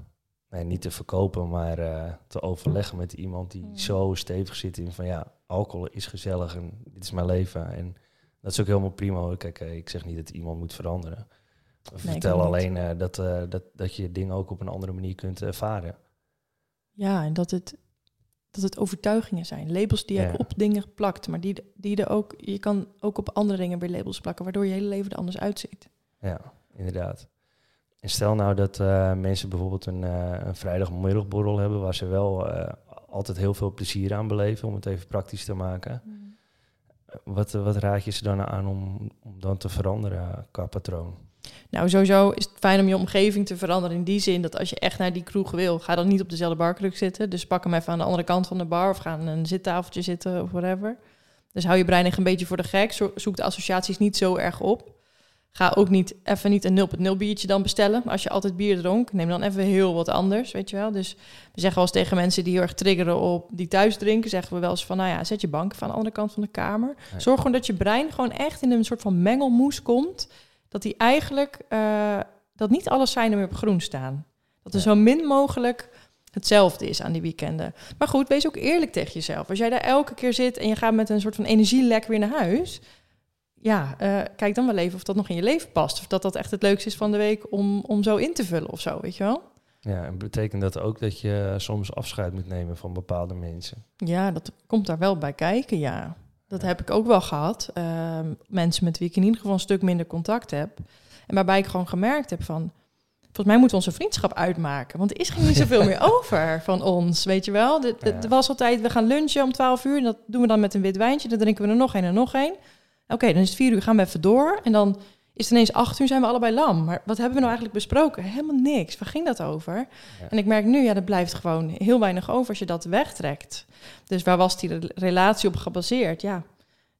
Speaker 1: nee, niet te verkopen, maar eh, te overleggen met iemand die
Speaker 2: Mm.
Speaker 1: zo stevig zit in van ja, alcohol is gezellig en dit is mijn leven. En dat is ook helemaal prima. hoor. Kijk, eh, ik zeg niet dat iemand moet veranderen. Vertel alleen dat, dat, dat je dingen ook op een andere manier kunt ervaren.
Speaker 2: Ja, en dat het, dat het overtuigingen zijn. Labels die je
Speaker 1: Ja.
Speaker 2: op dingen plakt, maar die, die er ook, je kan ook op andere dingen weer labels plakken, waardoor je hele leven er anders uitziet.
Speaker 1: Ja, inderdaad. En stel nou dat eh, mensen bijvoorbeeld een, eh een vrijdagmiddagborrel hebben waar ze wel eh, altijd heel veel plezier aan beleven, om het even praktisch te maken. Wat, eh, wat raad je ze dan aan om, om dan te veranderen qua patroon?
Speaker 2: Nou, sowieso is het fijn om je omgeving te veranderen in die zin dat als je echt naar die kroeg wil, ga dan niet op dezelfde barkruk zitten. Dus pak hem even aan de andere kant van de bar of ga aan een zittafeltje zitten of whatever. Dus hou je brein echt een beetje voor de gek. Zo- Zoek de associaties niet zo erg op. Ga ook niet even niet een 0.0 biertje dan bestellen. Als je altijd bier dronk, neem dan even heel wat anders, weet je wel. Dus we zeggen wel eens tegen mensen die heel erg triggeren op die thuis drinken, zeggen we wel eens van, nou ja, zet je bank van de andere kant van de kamer. Zorg gewoon dat je brein gewoon echt in een soort van mengelmoes komt, dat die eigenlijk, eh, dat niet alle seinen meer op groen staan. Dat er
Speaker 1: Ja.
Speaker 2: zo min mogelijk hetzelfde is aan die weekenden. Maar goed, wees ook eerlijk tegen jezelf. Als jij daar elke keer zit en je gaat met een soort van energielek weer naar huis, ja, eh, kijk dan wel even of dat nog in je leven past. Of dat dat echt het leukste is van de week om, om zo in te vullen of zo, weet je wel?
Speaker 1: Ja, en betekent dat ook dat je soms afscheid moet nemen van bepaalde mensen?
Speaker 2: Ja, dat komt daar wel bij kijken, ja. Dat heb ik ook wel gehad. Ehm, mensen met wie ik in ieder geval een stuk minder contact heb. En waarbij ik gewoon gemerkt heb van... Volgens mij moeten we onze vriendschap uitmaken. Want er is geen niet zoveel meer over van ons, weet je wel. Er was altijd, we gaan lunchen om 12 uur. En dat doen we dan met een wit wijntje. Dan drinken we er nog één en nog één. Oké, dan is het vier uur, gaan we even door. En dan is het ineens acht uur, zijn we allebei lam. Maar wat hebben we nou eigenlijk besproken? Helemaal niks. Waar ging dat over?
Speaker 1: Ja.
Speaker 2: En ik merk nu, ja, er blijft gewoon heel weinig over als je dat wegtrekt. Dus waar was die re- relatie op gebaseerd? Ja,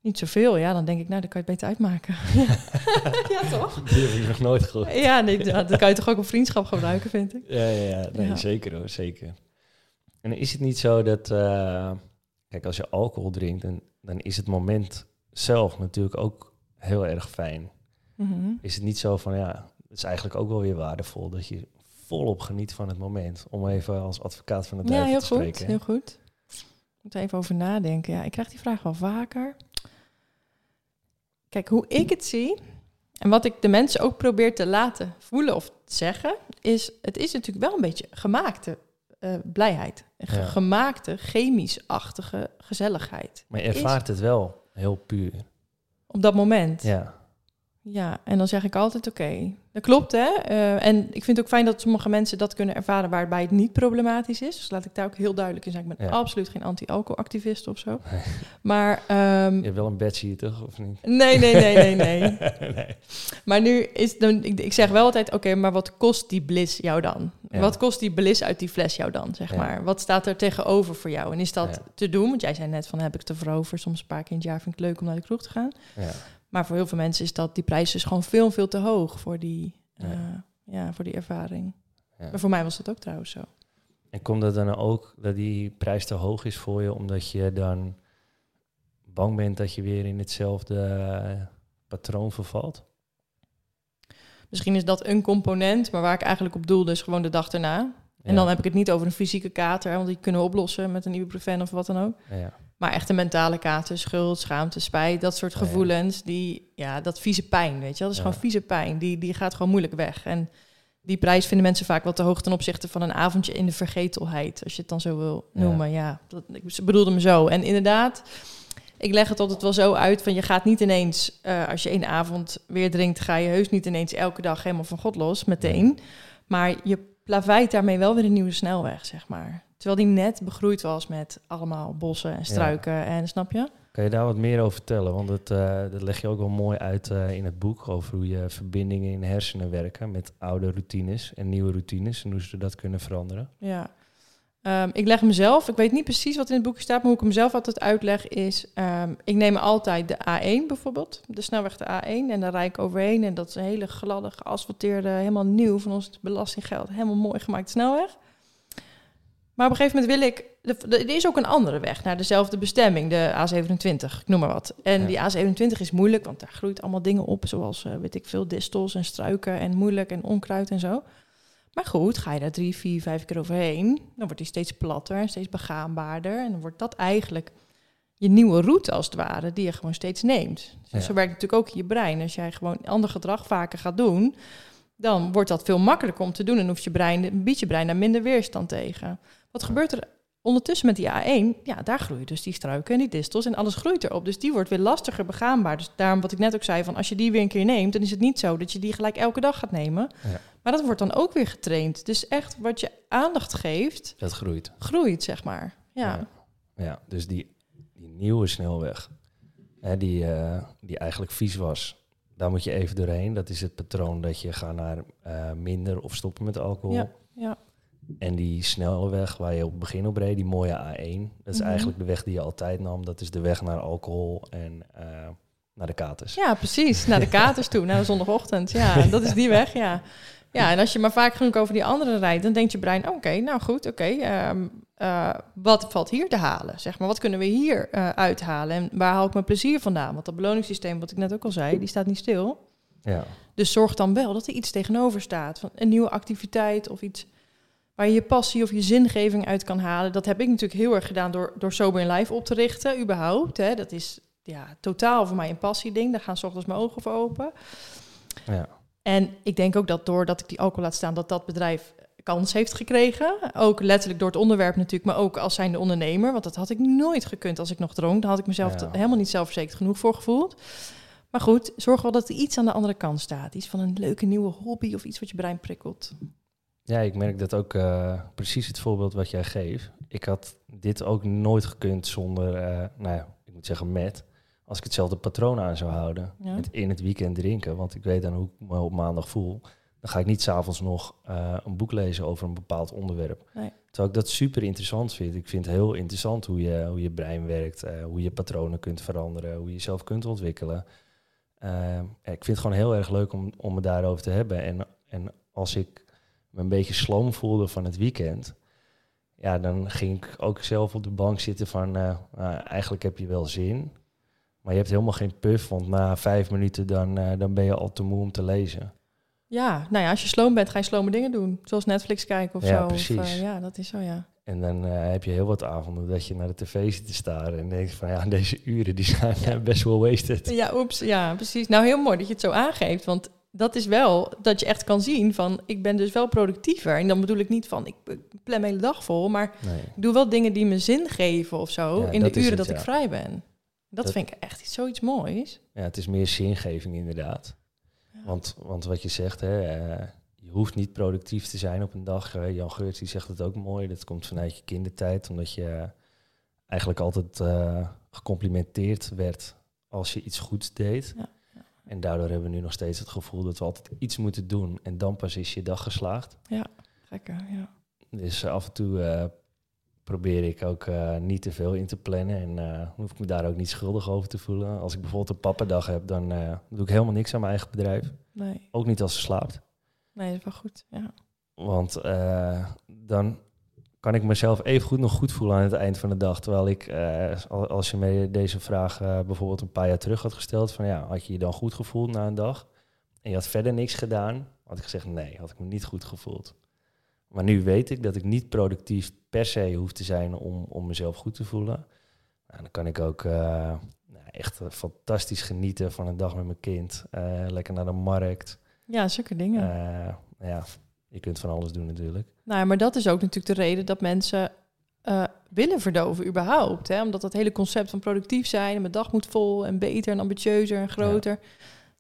Speaker 2: niet zoveel. Ja, dan denk ik, nou, dan kan je het beter uitmaken. ja, toch?
Speaker 1: Die heb ik nog nooit gehoord.
Speaker 2: Ja, nee, dat kan je toch ook op vriendschap gebruiken, vind ik.
Speaker 1: Ja, ja, ja. Nee,
Speaker 2: Ja.
Speaker 1: zeker hoor, zeker. En is het niet zo dat, eh, kijk, als je alcohol drinkt, dan, dan is het moment zelf natuurlijk ook heel erg fijn.
Speaker 2: Mhm.
Speaker 1: Is het niet zo van, ja, het is eigenlijk ook wel weer waardevol dat je volop geniet van het moment. Om even als advocaat van het
Speaker 2: Ja,
Speaker 1: duivel
Speaker 2: heel
Speaker 1: te
Speaker 2: goed,
Speaker 1: spreken.
Speaker 2: heel goed. Ik moet er even over nadenken. Ja, ik krijg die vraag wel vaker. Kijk, hoe ik het zie en wat ik de mensen ook probeer te laten voelen of zeggen, is het is natuurlijk wel een beetje gemaakte eh, blijheid. Ge-
Speaker 1: Ja.
Speaker 2: Gemaakte, chemisch-achtige gezelligheid.
Speaker 1: Maar je ervaart het wel heel puur.
Speaker 2: Op dat moment.
Speaker 1: Ja,
Speaker 2: Ja, en dan zeg ik altijd oké. Dat klopt, hè? Eh, en ik vind het ook fijn dat sommige mensen dat kunnen ervaren waarbij het niet problematisch is. Dus laat ik daar ook heel duidelijk in zijn. Ik ben
Speaker 1: Ja.
Speaker 2: absoluut geen anti-alcoholactivist of zo.
Speaker 1: Nee.
Speaker 2: Maar ehm,
Speaker 1: je hebt wel een badge hier toch, of niet?
Speaker 2: nee, nee, nee, nee, nee.
Speaker 1: nee.
Speaker 2: Maar nu is dan, ik, ik zeg wel altijd, oké, maar wat kost die bliss jou dan?
Speaker 1: Ja.
Speaker 2: Wat kost die bliss uit die fles jou dan, zeg
Speaker 1: Ja.
Speaker 2: maar? Wat staat er tegenover voor jou? En is dat te doen? Want jij zei net van, heb ik het ervoor over? Soms een paar keer in het jaar vind ik het leuk om naar de kroeg te gaan.
Speaker 1: Ja.
Speaker 2: Maar voor heel veel mensen is dat die prijs dus gewoon veel, veel te hoog voor die,
Speaker 1: Ja.
Speaker 2: ja. ja, voor die ervaring.
Speaker 1: Ja.
Speaker 2: Maar voor mij was dat ook trouwens zo.
Speaker 1: En komt het dan ook dat die prijs te hoog is voor je, omdat je dan bang bent dat je weer in hetzelfde eh, patroon vervalt?
Speaker 2: Misschien is dat een component, maar waar ik eigenlijk op doelde is gewoon de dag erna. En
Speaker 1: Ja.
Speaker 2: dan heb ik het niet over een fysieke kater, want die kunnen we oplossen met een ibuprofen of wat dan ook.
Speaker 1: Ja.
Speaker 2: Maar echt een mentale kater, schuld, schaamte, spijt, dat soort gevoelens, die, ja, dat vieze pijn, weet je wel. Dat is gewoon vieze pijn, die, die gaat gewoon moeilijk weg. En die prijs vinden mensen vaak wat te hoog ten opzichte van een avondje in de vergetelheid, als je het dan zo wil noemen. Ja, dat, ik bedoelde hem zo. En inderdaad, ik leg het altijd wel zo uit van je gaat niet ineens, eh, als je één avond weer drinkt, ga je heus niet ineens elke dag helemaal van God los, meteen. Maar je plaveit daarmee wel weer een nieuwe snelweg, zeg maar. Terwijl die net begroeid was met allemaal bossen en struiken en snap je?
Speaker 1: Kan je daar wat meer over vertellen? Want dat, eh, dat leg je ook wel mooi uit eh, in het boek over hoe je verbindingen in hersenen werken met oude routines en nieuwe routines en hoe ze dat kunnen veranderen.
Speaker 2: Ja. Ehm, ik leg mezelf, ik weet niet precies wat in het boek staat, maar hoe ik hem zelf altijd uitleg is, ehm, ik neem altijd de A1 bijvoorbeeld, de snelweg de A1, en daar rijd ik overheen en dat is een hele gladde, geasfalteerde, helemaal nieuw van ons belastinggeld, helemaal mooi gemaakte snelweg. Maar op een gegeven moment wil ik, er is ook een andere weg naar dezelfde bestemming, de A27, ik noem maar wat. En
Speaker 1: Ja.
Speaker 2: die A27 is moeilijk, want daar groeit allemaal dingen op, zoals, eh, weet ik veel, distels en struiken en moeilijk en onkruid en zo. Maar goed, ga je daar drie, vier, vijf keer overheen, dan wordt die steeds platter en steeds begaanbaarder. En dan wordt dat eigenlijk je nieuwe route als het ware, die je gewoon steeds neemt. Dus
Speaker 1: Ja.
Speaker 2: zo werkt natuurlijk ook in je brein. Als jij gewoon ander gedrag vaker gaat doen, dan wordt dat veel makkelijker om te doen. En hoeft je brein, biedt je brein daar minder weerstand tegen. Wat gebeurt er ondertussen met die A1? Ja, daar groeien dus die struiken en die distels en alles groeit erop. Dus die wordt weer lastiger begaanbaar. Dus daarom wat ik net ook zei, van als je die weer een keer neemt, dan is het niet zo dat je die gelijk elke dag gaat nemen.
Speaker 1: Ja.
Speaker 2: Maar dat wordt dan ook weer getraind. Dus echt wat je aandacht geeft,
Speaker 1: Dat groeit.
Speaker 2: groeit, zeg maar. Ja,
Speaker 1: Ja, ja dus die, die nieuwe snelweg, hè, die, eh, die eigenlijk vies was, daar moet je even doorheen. Dat is het patroon dat je gaat naar eh, minder of stoppen met alcohol.
Speaker 2: Ja, ja.
Speaker 1: En die snelweg waar je op het begin op reed, die mooie A1, dat is
Speaker 2: Mhm.
Speaker 1: eigenlijk de weg die je altijd nam. Dat is de weg naar alcohol en eh, naar de katers.
Speaker 2: Ja, precies. Naar de katers toe, naar de zondagochtend. Ja, dat is die weg, ja. Ja, en als je maar vaak genoeg over die andere rijdt, dan denkt je brein, oké, nou goed, oké, ehm, eh, wat valt hier te halen? Zeg maar, wat kunnen we hier uh, uithalen? En waar haal ik mijn plezier vandaan? Want dat beloningssysteem, wat ik net ook al zei, die staat niet stil.
Speaker 1: Ja.
Speaker 2: Dus zorg dan wel dat er iets tegenover staat. Van een nieuwe activiteit of iets waar je je passie of je zingeving uit kan halen. Dat heb ik natuurlijk heel erg gedaan door, door Sober in Life op te richten, überhaupt. Hè. Dat is ja, totaal voor mij een passieding. Daar gaan s ochtends mijn ogen voor open.
Speaker 1: Ja.
Speaker 2: En ik denk ook dat doordat ik die alcohol laat staan, dat dat bedrijf kans heeft gekregen. Ook letterlijk door het onderwerp natuurlijk, maar ook als zijnde ondernemer. Want dat had ik nooit gekund als ik nog dronk. Daar had ik mezelf
Speaker 1: Ja.
Speaker 2: helemaal niet zelfverzekerd genoeg voor gevoeld. Maar goed, zorg wel dat er iets aan de andere kant staat. Iets van een leuke nieuwe hobby of iets wat je brein prikkelt.
Speaker 1: Ja, ik merk dat ook eh, precies het voorbeeld wat jij geeft. Ik had dit ook nooit gekund zonder, eh, nou ja, ik moet zeggen met, als ik hetzelfde patroon aan zou houden.
Speaker 2: Ja.
Speaker 1: Met in het weekend drinken, want ik weet dan hoe ik me op maandag voel. Dan ga ik niet s'avonds nog eh, een boek lezen over een bepaald onderwerp.
Speaker 2: Nee.
Speaker 1: Terwijl ik dat super interessant vind. Ik vind het heel interessant hoe je, hoe je brein werkt, eh, hoe je patronen kunt veranderen, hoe je jezelf kunt ontwikkelen. Eh, ik vind het gewoon heel erg leuk om, om het daarover te hebben. En, en als ik me een beetje sloom voelde van het weekend, ja, dan ging ik ook zelf op de bank zitten van, nou, eigenlijk heb je wel zin, maar je hebt helemaal geen puff, want na vijf minuten dan, eh, dan ben je al te moe om te lezen.
Speaker 2: Ja, nou ja, als je sloom bent, ga je slome dingen doen. Zoals Netflix kijken of
Speaker 1: Ja,
Speaker 2: zo.
Speaker 1: precies.
Speaker 2: Of, eh, ja, dat is zo, ja.
Speaker 1: En dan eh, heb je heel wat avonden dat je naar de tv zit te staren en denkt van, ja, deze uren die zijn best wel wasted.
Speaker 2: Ja, oeps, ja, precies. Nou, heel mooi dat je het zo aangeeft, want dat is wel dat je echt kan zien van, ik ben dus wel productiever. En dan bedoel ik niet van, ik plan mijn hele dag vol, maar
Speaker 1: Nee.
Speaker 2: ik doe wel dingen die me zin geven of zo
Speaker 1: Ja,
Speaker 2: in de uren
Speaker 1: het,
Speaker 2: dat ik vrij ben. Dat,
Speaker 1: Dat-
Speaker 2: vind ik echt iets, zoiets moois.
Speaker 1: Ja, het is meer zingeving inderdaad.
Speaker 2: Ja.
Speaker 1: Want, want wat je zegt, hè, eh, je hoeft niet productief te zijn op een dag. Jan Geurts die zegt het ook mooi. Dat komt vanuit je kindertijd, omdat je eigenlijk altijd eh, gecomplimenteerd werd als je iets goeds deed.
Speaker 2: Ja,
Speaker 1: En daardoor hebben we nu nog steeds het gevoel dat we altijd iets moeten doen. En dan pas is je dag geslaagd.
Speaker 2: Gekker, ja.
Speaker 1: Dus af en toe eh, probeer ik ook eh, niet te veel in te plannen. En eh, hoef ik me daar ook niet schuldig over te voelen. Als ik bijvoorbeeld een pappendag heb, dan eh, doe ik helemaal niks aan mijn eigen bedrijf.
Speaker 2: Nee,
Speaker 1: Ook niet als ze slaapt.
Speaker 2: nee, dat is wel goed. Ja.
Speaker 1: Want dan kan ik mezelf even goed nog goed voelen aan het eind van de dag. Terwijl ik, al- als je me deze vraag bijvoorbeeld een paar jaar terug had gesteld... van ja, had je je dan goed gevoeld na een dag? En je had verder niks gedaan, had ik gezegd nee, had ik me niet goed gevoeld. Maar nu weet ik dat ik niet productief per se hoef te zijn om, om mezelf goed te voelen. Nou, dan kan ik ook eh, nou, echt eh, fantastisch genieten van een dag met mijn kind. Eh, lekker naar de markt.
Speaker 2: ja, zulke dingen.
Speaker 1: Ja, je kunt van alles doen natuurlijk.
Speaker 2: Nou, ja, maar dat is ook natuurlijk de reden dat mensen willen verdoven überhaupt. Hè? Omdat dat hele concept van productief zijn en mijn dag moet vol en beter en ambitieuzer en groter.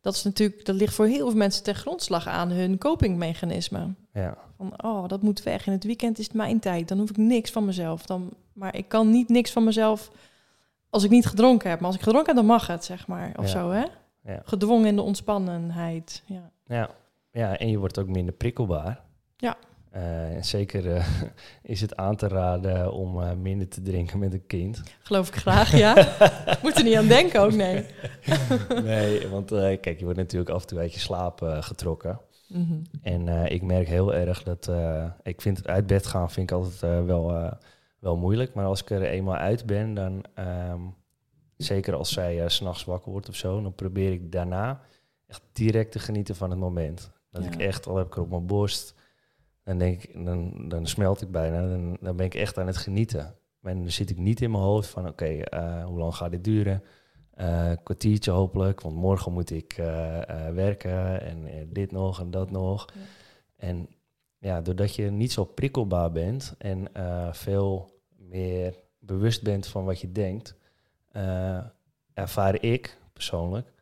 Speaker 2: Dat is natuurlijk, dat ligt voor heel veel mensen ten grondslag aan hun copingmechanisme.
Speaker 1: Ja,
Speaker 2: Van, oh, dat moet weg. In het weekend is het mijn tijd. Dan hoef ik niks van mezelf. Dan, maar ik kan niet niks van mezelf als ik niet gedronken heb. Maar als ik gedronken heb, dan mag het, zeg maar. Of
Speaker 1: Ja.
Speaker 2: zo, hè?
Speaker 1: ja.
Speaker 2: Gedwongen in de ontspannenheid. Ja.
Speaker 1: Ja, ja, en je wordt ook minder prikkelbaar.
Speaker 2: Ja.
Speaker 1: Eh, zeker eh, is het aan te raden om eh, minder te drinken met een kind.
Speaker 2: Geloof ik graag, ja. Moet er niet aan denken ook, nee.
Speaker 1: nee, want kijk, je wordt natuurlijk af en toe uit je slaap getrokken.
Speaker 2: Mhm.
Speaker 1: En ik merk heel erg dat... ik vind het uit bed gaan vind ik altijd wel, wel moeilijk. Maar als ik er eenmaal uit ben, dan... ehm, zeker als zij s s'nachts wakker wordt of zo... dan probeer ik daarna echt direct te genieten van het moment. Dat
Speaker 2: Ja.
Speaker 1: ik echt, al heb ik er op mijn borst... dan denk ik, dan, dan smelt ik bijna. Dan, dan ben ik echt aan het genieten. En dan zit ik niet in mijn hoofd van... oké, eh, hoe lang gaat dit duren? Een kwartiertje hopelijk, want morgen moet ik eh, werken en dit nog en dat nog.
Speaker 2: Ja.
Speaker 1: En ja, doordat je niet zo prikkelbaar bent en veel meer bewust bent van wat je denkt, ervaar ik persoonlijk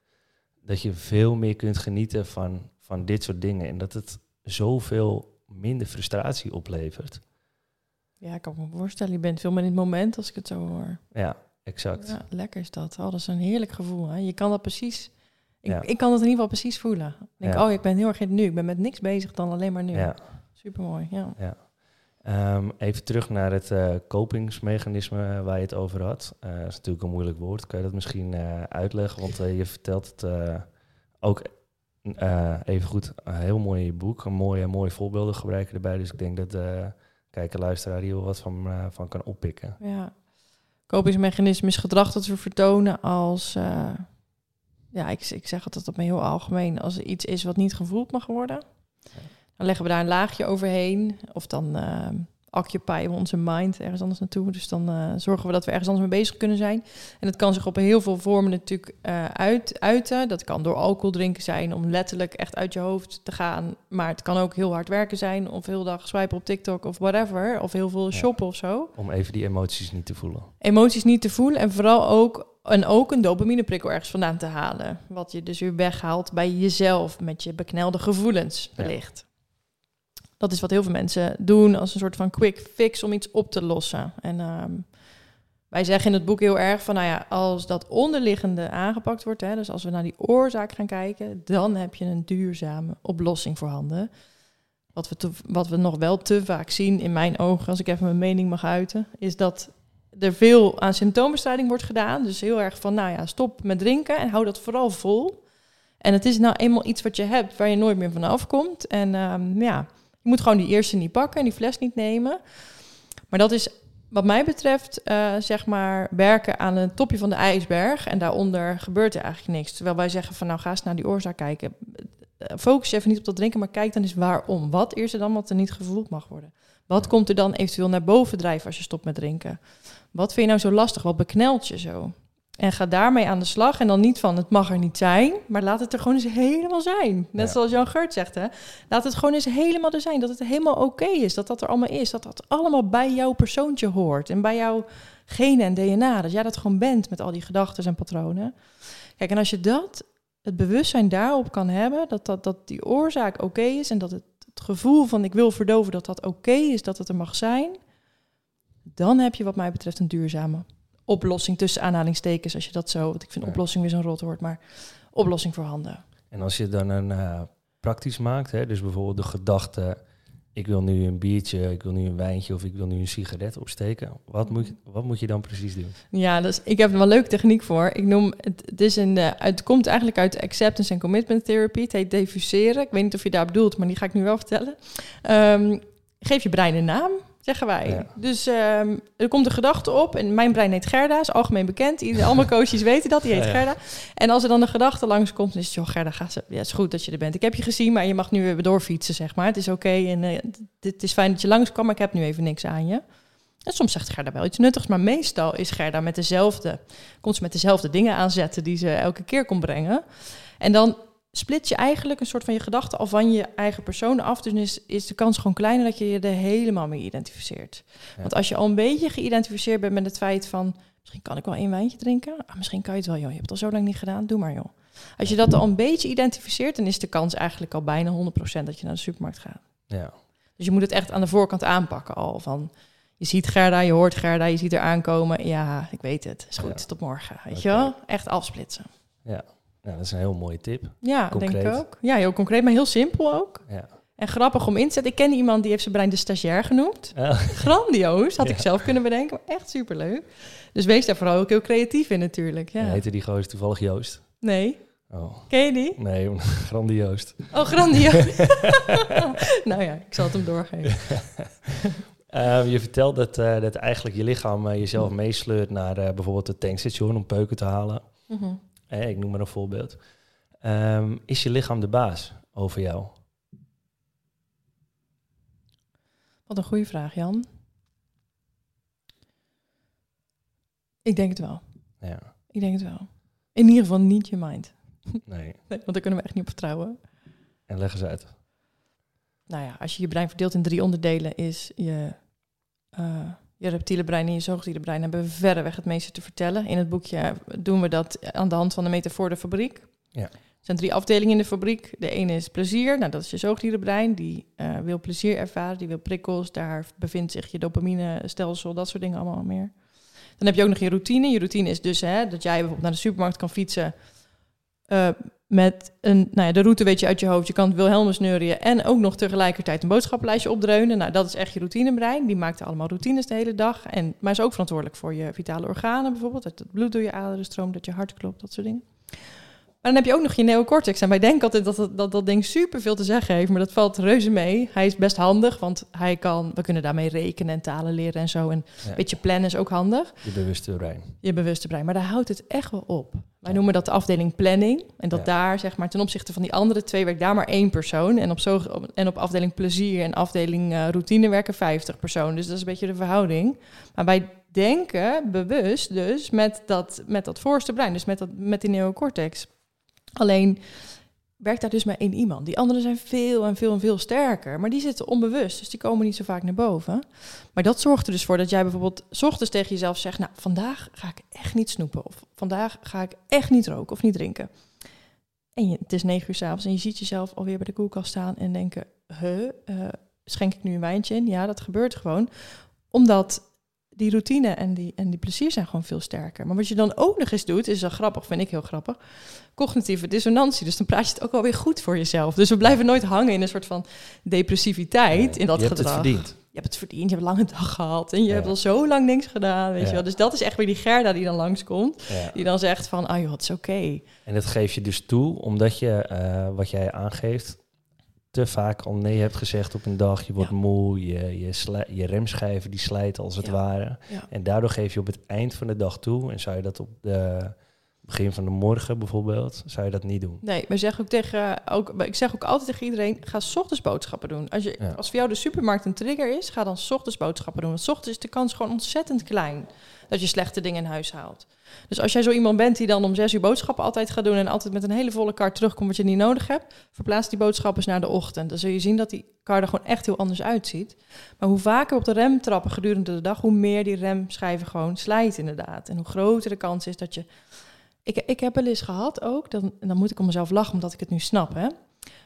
Speaker 1: dat je veel meer kunt genieten van, van dit soort dingen en dat het zoveel minder frustratie oplevert.
Speaker 2: Ja, ik kan me voorstellen. Je bent veel meer in het moment als ik het zo hoor.
Speaker 1: Ja, exact.
Speaker 2: Ja, lekker is dat. Oh, dat is een heerlijk gevoel. Hè? Je kan dat precies... Ik,
Speaker 1: Ja.
Speaker 2: ik kan het in ieder geval precies voelen. Ik denk,
Speaker 1: Ja.
Speaker 2: oh, ik ben heel erg in het nu. Ik ben met niks bezig dan alleen maar nu.
Speaker 1: Ja.
Speaker 2: Supermooi, ja.
Speaker 1: Ehm, even terug naar het uh, kopingsmechanisme waar je het over had. Uh, dat is natuurlijk een moeilijk woord. Kan je dat misschien uh, uitleggen? Want je vertelt het ook even goed. Een heel mooi boek. Een mooie, mooie voorbeelden gebruiken erbij. Dus ik denk dat de kijker, luisteraar hier wel wat van, van kan oppikken.
Speaker 2: Ja. Kopingsmechanisme is gedrag dat we vertonen als... ja, ik, ik zeg altijd op mijn heel algemeen. Als er iets is wat niet gevoeld mag worden... Ja dan leggen we daar een laagje overheen. Of dan occupy we onze mind ergens anders naartoe. Dus dan uh, zorgen we dat we ergens anders mee bezig kunnen zijn. En dat kan zich op heel veel vormen natuurlijk uh, uit, uiten. Dat kan door alcohol drinken zijn, om letterlijk echt uit je hoofd te gaan. Maar het kan ook heel hard werken zijn. Of heel dag swipen op TikTok of whatever. Of heel veel shoppen of zo.
Speaker 1: Om even die emoties niet te voelen.
Speaker 2: Emoties niet te voelen. En vooral ook en ook een dopamineprikkel ergens vandaan te halen. Wat je dus weer weghaalt bij jezelf met je beknelde gevoelens wellicht. Dat is wat heel veel mensen doen als een soort van quick fix om iets op te lossen. En ehm, wij zeggen in het boek heel erg van, nou ja, als dat onderliggende aangepakt wordt, hè, dus als we naar die oorzaak gaan kijken, dan heb je een duurzame oplossing voorhanden. Wat we, wat we nog wel te vaak zien in mijn ogen, als ik even mijn mening mag uiten, is dat er veel aan symptoombestrijding wordt gedaan. Dus heel erg van, nou ja, stop met drinken en hou dat vooral vol. En het is nou eenmaal iets wat je hebt waar je nooit meer vanaf komt. En um, ja, je moet gewoon die eerste niet pakken en die fles niet nemen. Maar dat is wat mij betreft, uh, zeg maar, werken aan een topje van de ijsberg. En daaronder gebeurt er eigenlijk niks. Terwijl wij zeggen van nou ga eens naar die oorzaak kijken. Eh, focus je even niet op dat drinken, maar kijk dan eens waarom. Wat is er dan wat er niet gevoeld mag worden? Wat komt er dan eventueel naar boven drijven als je stopt met drinken? Wat vind je nou zo lastig? Wat beknelt je zo? En ga daarmee aan de slag. En dan niet van het mag er niet zijn, maar laat het er gewoon eens helemaal zijn. Net zoals Jan Geurt zegt, hè? laat het gewoon eens helemaal er zijn. Dat het helemaal oké is, dat dat er allemaal is. Dat dat allemaal bij jouw persoontje hoort en bij jouw genen en DNA. Dat jij dat gewoon bent met al die gedachten en patronen. Kijk, en als je dat, het bewustzijn daarop kan hebben, dat, dat, dat die oorzaak oké is en dat het, het gevoel van ik wil verdoven, dat dat oké is, dat het er mag zijn, dan heb je wat mij betreft een duurzame oplossing tussen aanhalingstekens, als je dat zo, want ik vind oplossing weer zo'n rotwoord, maar oplossing voorhanden.
Speaker 1: En als je dan een uh, praktisch maakt, hè, dus bijvoorbeeld de gedachte, ik wil nu een biertje, ik wil nu een wijntje of ik wil nu een sigaret opsteken. Wat moet, je, wat moet je dan precies doen?
Speaker 2: Ja, dus ik heb er wel leuke techniek voor. Ik noem het, het, is een, uh, het komt eigenlijk uit acceptance en commitment therapy. Het heet diffuseren. Ik weet niet of je daar bedoelt, maar die ga ik nu wel vertellen. Um, geef je brein een naam zeggen wij. Dus um, er komt een gedachte op. En mijn brein heet Gerda, is algemeen bekend. Iedereen, allemaal coaches weten dat, die heet Gerda. En als er dan een gedachte langskomt, dan is het, joh Gerda, ga ze, ja, het is goed dat je er bent. Ik heb je gezien, maar je mag nu weer doorfietsen, zeg maar. Het is oké en uh, het is fijn dat je langskwam, maar ik heb nu even niks aan je. En soms zegt Gerda wel iets nuttigs, maar meestal is Gerda met dezelfde, komt ze met dezelfde dingen aanzetten die ze elke keer kon brengen. En dan split je eigenlijk een soort van je gedachten al van je eigen persoon af. Dus is, is de kans gewoon kleiner dat je je er helemaal mee identificeert. Want als je al een beetje geïdentificeerd bent met het feit van... misschien kan ik wel één wijntje drinken. Ah, misschien kan je het wel, joh. Je hebt het al zo lang niet gedaan. Doe maar, joh. Als je dat al een beetje identificeert... dan is de kans eigenlijk al bijna 100% dat je naar de supermarkt gaat.
Speaker 1: Ja.
Speaker 2: Dus je moet het echt aan de voorkant aanpakken al. Van, je ziet Gerda, je hoort Gerda, je ziet er aankomen. Ja, ik weet het. Is goed, tot morgen. Weet je wel? Echt afsplitsen.
Speaker 1: Ja. Ja, dat is een heel mooie tip.
Speaker 2: Ja, concreet. denk ik ook. Ja, heel concreet, maar heel simpel ook.
Speaker 1: Ja.
Speaker 2: En grappig om in te zetten. Ik ken iemand die heeft zijn brein de stagiair genoemd. Grandioos, had ik zelf kunnen bedenken. Maar echt superleuk. Dus wees daar vooral ook heel creatief in natuurlijk. Ja.
Speaker 1: heette die gozer toevallig Joost?
Speaker 2: Nee.
Speaker 1: Oh.
Speaker 2: Ken je die?
Speaker 1: Nee, grandioos.
Speaker 2: Oh, grandioos. nou ja, ik zal het hem doorgeven.
Speaker 1: Uh, je vertelt dat, uh, dat eigenlijk je lichaam uh, jezelf meesleurt naar bijvoorbeeld het tankstation om peuken te halen. Mm ik noem maar een voorbeeld. Um, is je lichaam de baas over jou?
Speaker 2: Wat een goede vraag, Jan. Ik denk het wel.
Speaker 1: Ja.
Speaker 2: Ik denk het wel. In ieder geval niet je mind.
Speaker 1: Nee.
Speaker 2: nee want daar kunnen we echt niet op vertrouwen.
Speaker 1: En leg eens uit.
Speaker 2: Nou ja, als je je brein verdeelt in drie onderdelen, is je uh, je reptiele brein en je zoogdiere brein hebben verreweg het meeste te vertellen. In het boekje doen we dat aan de hand van de metafoor de fabriek.
Speaker 1: Ja.
Speaker 2: Er zijn drie afdelingen in de fabriek. De ene is plezier, nou, dat is je zoogdierenbrein. Die uh, wil plezier ervaren, die wil prikkels. Daar bevindt zich je dopamine-stelsel, dat soort dingen allemaal meer. Dan heb je ook nog je routine. Je routine is dus hè, dat jij bijvoorbeeld naar de supermarkt kan fietsen... Uh, met een, nou ja, de route weet je uit je hoofd. Je kan het Wilhelmus neurien en ook nog tegelijkertijd een boodschappenlijstje opdreunen. Nou, dat is echt je routinebrein. Die maakt allemaal routines de hele dag. En, maar is ook verantwoordelijk voor je vitale organen bijvoorbeeld. Dat het bloed door je aderen stroomt, dat je hart klopt, dat soort dingen. Maar dan heb je ook nog je neocortex. En wij denken altijd dat dat, dat, dat ding superveel te zeggen heeft. Maar dat valt reuze mee. Hij is best handig, want hij kan, we kunnen daarmee rekenen en talen leren en zo. En
Speaker 1: Ja.
Speaker 2: een beetje plannen is ook handig.
Speaker 1: Je bewuste brein.
Speaker 2: Je bewuste brein. Maar daar houdt het echt wel op. Wij noemen dat de afdeling planning. En dat
Speaker 1: Ja.
Speaker 2: daar, zeg maar, ten opzichte van die andere twee werkt daar maar één persoon. En op, zo, en op afdeling plezier en afdeling eh, routine werken 50 personen. Dus dat is een beetje de verhouding. Maar wij denken bewust dus met dat, met dat voorste brein, dus met, dat, met die neocortex. Alleen werkt daar dus maar één iemand. Die anderen zijn veel en veel en veel sterker. Maar die zitten onbewust, dus die komen niet zo vaak naar boven. Maar dat zorgt er dus voor dat jij bijvoorbeeld ochtends tegen jezelf zegt... nou, vandaag ga ik echt niet snoepen. Of vandaag ga ik echt niet roken of niet drinken. En je, het is negen uur s'avonds en je ziet jezelf alweer bij de koelkast staan... en denken, huh, eh, schenk ik nu een wijntje in? Ja, dat gebeurt gewoon. Omdat die routine en die, en die plezier zijn gewoon veel sterker. Maar wat je dan ook nog eens doet, is wel grappig, vind ik heel grappig... cognitieve dissonantie. Dus dan praat je het ook alweer goed voor jezelf. Dus we blijven nooit hangen in een soort van depressiviteit... in dat
Speaker 1: je hebt
Speaker 2: gedrag
Speaker 1: het verdiend.
Speaker 2: je hebt het verdiend, je hebt een lange dag gehad en je
Speaker 1: Ja.
Speaker 2: hebt al zo lang niks gedaan, weet
Speaker 1: Ja.
Speaker 2: je wel. Dus dat is echt weer die Gerda die dan langskomt,
Speaker 1: Ja.
Speaker 2: die dan zegt van, ah joh, het is oké.
Speaker 1: En dat geef je dus toe omdat je, eh, wat jij aangeeft, te vaak al nee hebt gezegd op een dag. Je wordt
Speaker 2: Ja.
Speaker 1: moe, je, je, sli- je remschijven die slijten als het
Speaker 2: Ja.
Speaker 1: ware.
Speaker 2: Ja.
Speaker 1: En daardoor geef je op het eind van de dag toe. En zou je dat op de begin van de morgen bijvoorbeeld, zou je dat niet doen.
Speaker 2: Nee, we zeggen ook tegen, ook, ik zeg ook altijd tegen iedereen, ga 's ochtends boodschappen doen. Als, je,
Speaker 1: Ja.
Speaker 2: als voor jou de supermarkt een trigger is, ga dan 's ochtends boodschappen doen. Want 's ochtends is de kans gewoon ontzettend klein dat je slechte dingen in huis haalt. Dus als jij zo iemand bent die dan om zes uur boodschappen altijd gaat doen en altijd met een hele volle kar terugkomt wat je niet nodig hebt, verplaats die boodschappen eens naar de ochtend. Dan zul je zien dat die kar er gewoon echt heel anders uitziet. Maar hoe vaker op de rem trappen gedurende de dag, hoe meer die remschijven gewoon slijt inderdaad. En hoe groter de kans is dat je... Ik, ik heb wel eens gehad ook, dan, dan moet ik om mezelf lachen omdat ik het nu snap, hè.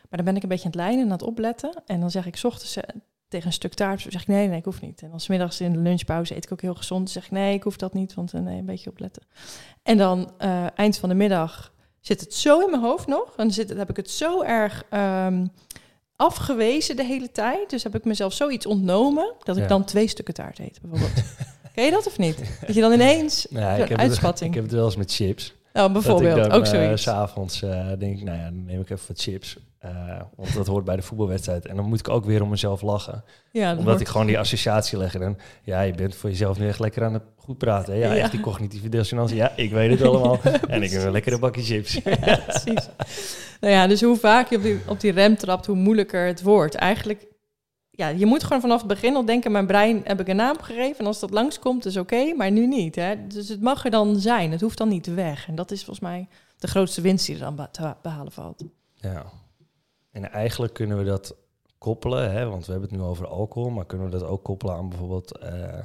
Speaker 2: Maar dan ben ik een beetje aan het lijnen en aan het opletten. En dan zeg ik 's ochtends eh, tegen een stuk taart, zeg ik nee, nee, ik hoef niet. En dan 's middags in de lunchpauze eet ik ook heel gezond. Zeg ik nee, ik hoef dat niet, want eh, nee, een beetje opletten. En dan eh, eind van de middag zit het zo in mijn hoofd nog. En dan zit, heb ik het zo erg ehm, afgewezen de hele tijd. Dus heb ik mezelf zoiets ontnomen dat ik
Speaker 1: Ja.
Speaker 2: dan twee stukken taart eet, bijvoorbeeld. Ken je dat of niet? Dat je dan ineens
Speaker 1: Ja, ik, heb. Het, ik heb het wel eens met chips.
Speaker 2: Nou, bijvoorbeeld,
Speaker 1: dan,
Speaker 2: ook
Speaker 1: eh,
Speaker 2: zoiets.
Speaker 1: S'avonds eh, denk ik, nou ja, dan neem ik even wat chips. Eh, want dat hoort bij de voetbalwedstrijd. En dan moet ik ook weer om mezelf lachen.
Speaker 2: ja, dat
Speaker 1: Omdat ik gewoon die associatie leg. En dan, ja, je bent voor jezelf nu echt lekker aan het goed praten. Hè? Ja,
Speaker 2: Ja.
Speaker 1: echt die cognitieve dissonantie. Ja, ik weet het allemaal. en ik heb een lekkere bakje chips.
Speaker 2: Ja, precies. nou ja, dus hoe vaak je op die, op die rem trapt, hoe moeilijker het wordt. Eigenlijk, ja, je moet gewoon vanaf het begin al denken, mijn brein heb ik een naam gegeven. En als dat langskomt, is oké, maar nu niet. Hè? Dus het mag er dan zijn. Het hoeft dan niet weg. En dat is volgens mij de grootste winst die er dan te behalen valt.
Speaker 1: Ja. En eigenlijk kunnen we dat koppelen, hè, want we hebben het nu over alcohol, maar kunnen we dat ook koppelen aan bijvoorbeeld eh,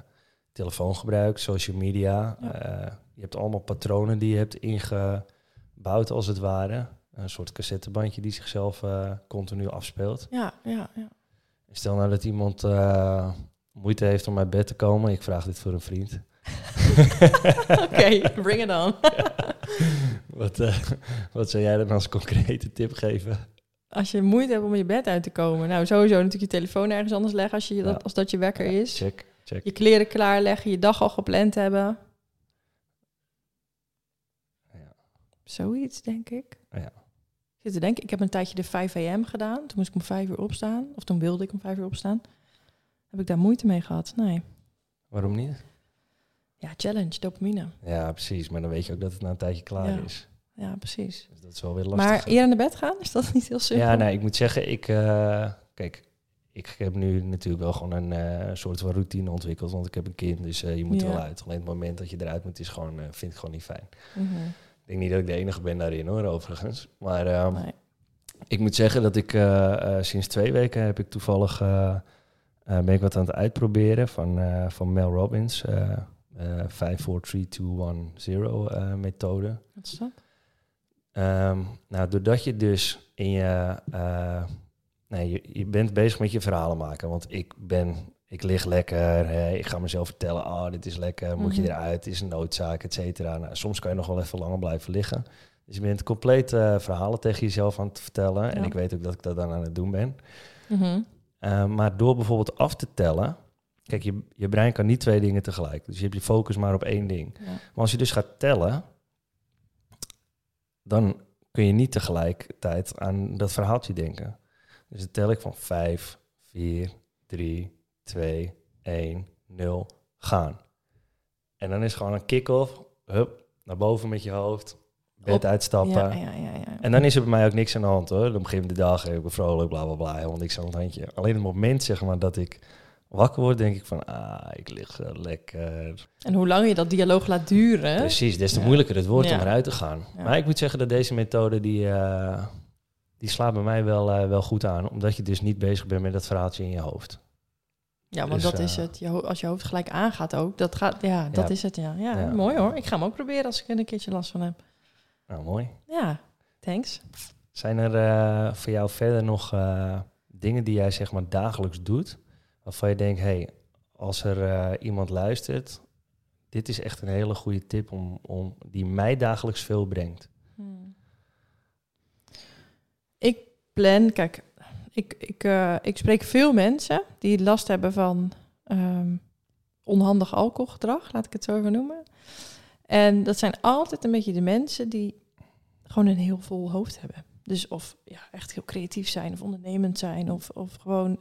Speaker 1: telefoongebruik, social media.
Speaker 2: Ja.
Speaker 1: Eh, je hebt allemaal patronen die je hebt ingebouwd als het ware. Een soort cassettebandje die zichzelf eh, continu afspeelt.
Speaker 2: Ja, ja, ja.
Speaker 1: Stel nou dat iemand eh, moeite heeft om uit bed te komen. Ik vraag dit voor een vriend.
Speaker 2: Oké, bring it on.
Speaker 1: Wat, eh, wat zou jij dan als concrete tip geven?
Speaker 2: Als je moeite hebt om je bed uit te komen, nou sowieso natuurlijk je telefoon ergens anders leggen als, je dat, als dat je wekker
Speaker 1: Ja,
Speaker 2: is.
Speaker 1: Check, check.
Speaker 2: Je kleren klaarleggen, je dag al gepland hebben.
Speaker 1: Ja.
Speaker 2: Zoiets, denk ik.
Speaker 1: Ja.
Speaker 2: Ik zit te denken, ik heb een tijdje de 5 am gedaan. Toen moest ik om 5 uur opstaan. Of toen wilde ik om 5 uur opstaan. Heb ik daar moeite mee gehad? Nee.
Speaker 1: Waarom niet?
Speaker 2: Ja, challenge, dopamine.
Speaker 1: Ja, precies. Maar dan weet je ook dat het na een tijdje klaar
Speaker 2: Ja.
Speaker 1: is.
Speaker 2: Ja, precies.
Speaker 1: Dus dat is wel weer lastig.
Speaker 2: Maar eerder naar bed gaan, is dat niet heel simpel?
Speaker 1: ja, nee, ik moet zeggen, ik... eh, kijk, ik heb nu natuurlijk wel gewoon een eh, soort van routine ontwikkeld. Want ik heb een kind, dus eh, je moet er wel uit. Alleen het moment dat je eruit moet, is gewoon, vind ik gewoon niet fijn.
Speaker 2: Mhm.
Speaker 1: Ik denk niet dat ik de enige ben daarin hoor, overigens. Maar ehm,
Speaker 2: Nee.
Speaker 1: ik moet zeggen dat ik eh, eh, sinds twee weken heb ik toevallig... eh, ben ik wat aan het uitproberen van, van Mel Robbins. eh eh 5, 4, 3, 2, 1, 0 eh, methode.
Speaker 2: Wat is dat?
Speaker 1: Ehm, nou, doordat je dus in je, nee, je, je bent bezig met je verhalen maken. Want ik ben, ik lig lekker, hè, ik ga mezelf vertellen, oh, dit is lekker, moet je
Speaker 2: Mhm.
Speaker 1: eruit, is een noodzaak, et cetera. Nou, soms kan je nog wel even langer blijven liggen. Dus je bent compleet eh, verhalen tegen jezelf aan het vertellen. En ik weet ook dat ik dat dan aan het doen ben.
Speaker 2: Mhm.
Speaker 1: Uh, maar door bijvoorbeeld af te tellen... Kijk, je, je brein kan niet twee dingen tegelijk. Dus je hebt je focus maar op één ding.
Speaker 2: Ja.
Speaker 1: Maar als je dus gaat tellen... dan kun je niet tegelijkertijd aan dat verhaaltje denken. Dus dan tel ik van 5, 4, 3, 2, 1, 0, gaan. En dan is gewoon een kick-off. Hup, naar boven met je hoofd. Bed
Speaker 2: Op-
Speaker 1: uitstappen.
Speaker 2: Ja, ja, ja, ja.
Speaker 1: En dan is er bij mij ook niks aan de hand hoor. Dan begin ik de dag, ik ben vrolijk, bla bla bla, helemaal niks aan het handje. Alleen het moment zeg maar dat ik wakker word, denk ik van, ah, ik lig lekker.
Speaker 2: En hoe langer je dat dialoog laat duren...
Speaker 1: Precies, des te moeilijker het wordt om eruit te gaan. Maar ik moet zeggen dat deze methode, die, eh, die slaat bij mij wel, eh, wel goed aan. Omdat je dus niet bezig bent met dat verhaaltje in je hoofd.
Speaker 2: Ja, want
Speaker 1: Dus,
Speaker 2: dat is
Speaker 1: eh,
Speaker 2: het. Je als je hoofd gelijk aangaat ook, dat gaat, ja, dat
Speaker 1: Ja.
Speaker 2: is het, ja. ja.
Speaker 1: Ja.
Speaker 2: mooi hoor. Ik ga hem ook proberen als ik er een keertje last van heb.
Speaker 1: Nou, mooi.
Speaker 2: Ja, thanks.
Speaker 1: Zijn er eh, voor jou verder nog eh, dingen die jij zeg maar dagelijks doet, waarvan je denkt, hey, als er iemand luistert, dit is echt een hele goede tip om, om, die mij dagelijks veel brengt.
Speaker 2: Hmm. Ik plan, kijk, ik, ik, eh, ik spreek veel mensen die last hebben van ehm, onhandig alcoholgedrag, laat ik het zo even noemen. En dat zijn altijd een beetje de mensen die gewoon een heel vol hoofd hebben. Dus of ja, echt heel creatief zijn of ondernemend zijn of, of gewoon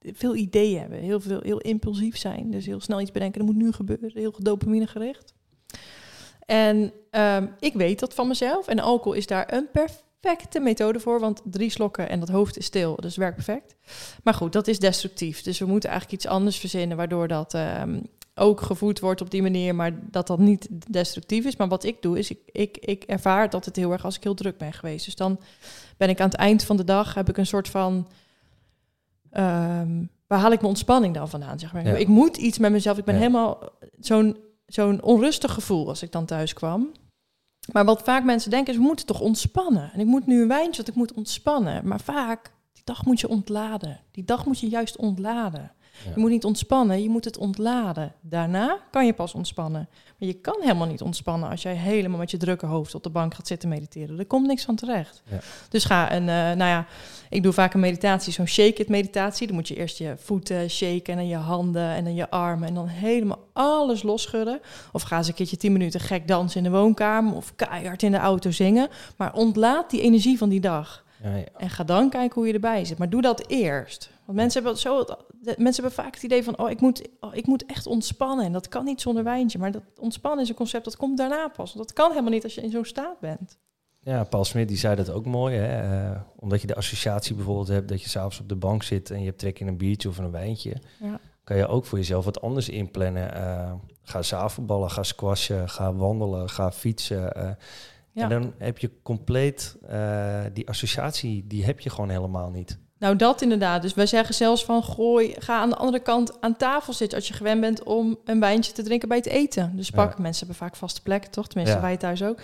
Speaker 2: veel ideeën hebben, heel, veel, heel impulsief zijn. Dus heel snel iets bedenken, dat moet nu gebeuren, heel dopamine gericht. En ehm, ik weet dat van mezelf. En alcohol is daar een perfecte methode voor. Want drie slokken en dat hoofd is stil. Dus werkt perfect. Maar goed, dat is destructief. Dus we moeten eigenlijk iets anders verzinnen. Waardoor dat ehm, ook gevoed wordt op die manier. Maar dat dat niet destructief is. Maar wat ik doe is, ik, ik, ik ervaar dat het heel erg als ik heel druk ben geweest. Dus dan ben ik aan het eind van de dag, heb ik een soort van... ehm, waar haal ik mijn ontspanning dan vandaan? Zeg maar.
Speaker 1: Ja.
Speaker 2: Ik moet iets met mezelf. Ik ben
Speaker 1: Ja.
Speaker 2: helemaal zo'n zo'n onrustig gevoel als ik dan thuis kwam. Maar wat vaak mensen denken is, we moeten toch ontspannen. En ik moet nu een wijntje, want ik moet ontspannen. Maar vaak, die dag moet je ontladen. Die dag moet je juist ontladen. Je moet niet ontspannen, je moet het ontladen. Daarna kan je pas ontspannen. Maar je kan helemaal niet ontspannen als jij helemaal met je drukke hoofd op de bank gaat zitten mediteren. Er komt niks van terecht.
Speaker 1: Ja.
Speaker 2: Dus ga een, eh, nou ja, ik doe vaak een meditatie, zo'n shake it meditatie. Dan moet je eerst je voeten shaken en dan je handen en dan je armen en dan helemaal alles losschudden. Of ga eens een keertje tien minuten gek dansen in de woonkamer of keihard in de auto zingen. Maar ontlaat die energie van die dag.
Speaker 1: Ja, ja.
Speaker 2: En ga dan kijken hoe je erbij zit. Maar doe dat eerst. Want mensen hebben, zo, mensen hebben vaak het idee van... oh ik, moet, oh, ik moet echt ontspannen. En dat kan niet zonder wijntje. Maar dat ontspannen is een concept dat komt daarna pas. Want dat kan helemaal niet als je in zo'n staat bent.
Speaker 1: Ja, Paul Smit die zei dat ook mooi. Hè? Eh, omdat je de associatie bijvoorbeeld hebt dat je s'avonds op de bank zit en je hebt trek in een biertje of een wijntje.
Speaker 2: Ja.
Speaker 1: Kan je ook voor jezelf wat anders inplannen. Eh, ga zaalvoetballen, ga squashen, ga wandelen, ga fietsen. eh.
Speaker 2: Ja.
Speaker 1: En dan heb je compleet eh, die associatie, die heb je gewoon helemaal niet.
Speaker 2: Nou, dat inderdaad. Dus wij zeggen zelfs van... gooi, ga aan de andere kant aan tafel zitten... als je gewend bent om een wijntje te drinken bij het eten. Dus pak,
Speaker 1: Ja.
Speaker 2: mensen hebben vaak vaste plekken, toch? Tenminste,
Speaker 1: Ja.
Speaker 2: wij thuis ook.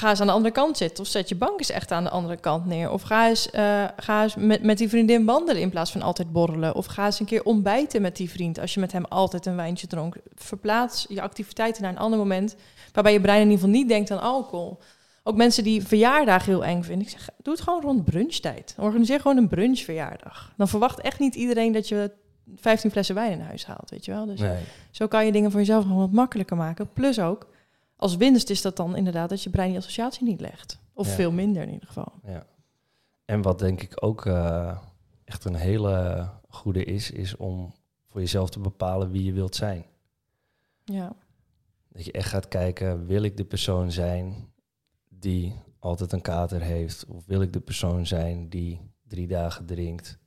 Speaker 2: Ga eens aan de andere kant zitten. Of zet je bank eens echt aan de andere kant neer. Of ga eens, eh, ga eens met, met die vriendin wandelen in plaats van altijd borrelen. Of ga eens een keer ontbijten met die vriend als je met hem altijd een wijntje dronk. Verplaats je activiteiten naar een ander moment waarbij je brein in ieder geval niet denkt aan alcohol. Ook mensen die verjaardagen heel eng vinden. Ik zeg, doe het gewoon rond brunchtijd. Organiseer gewoon een brunchverjaardag. Dan verwacht echt niet iedereen dat je 15 flessen wijn in huis haalt, weet je wel. Dus
Speaker 1: Nee.
Speaker 2: zo kan je dingen voor jezelf gewoon wat makkelijker maken. Plus ook, als winst is dat dan inderdaad dat je brein die associatie niet legt. Of
Speaker 1: Ja.
Speaker 2: veel minder in ieder geval.
Speaker 1: Ja. En wat denk ik ook eh, echt een hele goede is, is om voor jezelf te bepalen wie je wilt zijn.
Speaker 2: Ja,
Speaker 1: Dat je echt gaat kijken, wil ik de persoon zijn die altijd een kater heeft? Of wil ik de persoon zijn die drie dagen drinkt?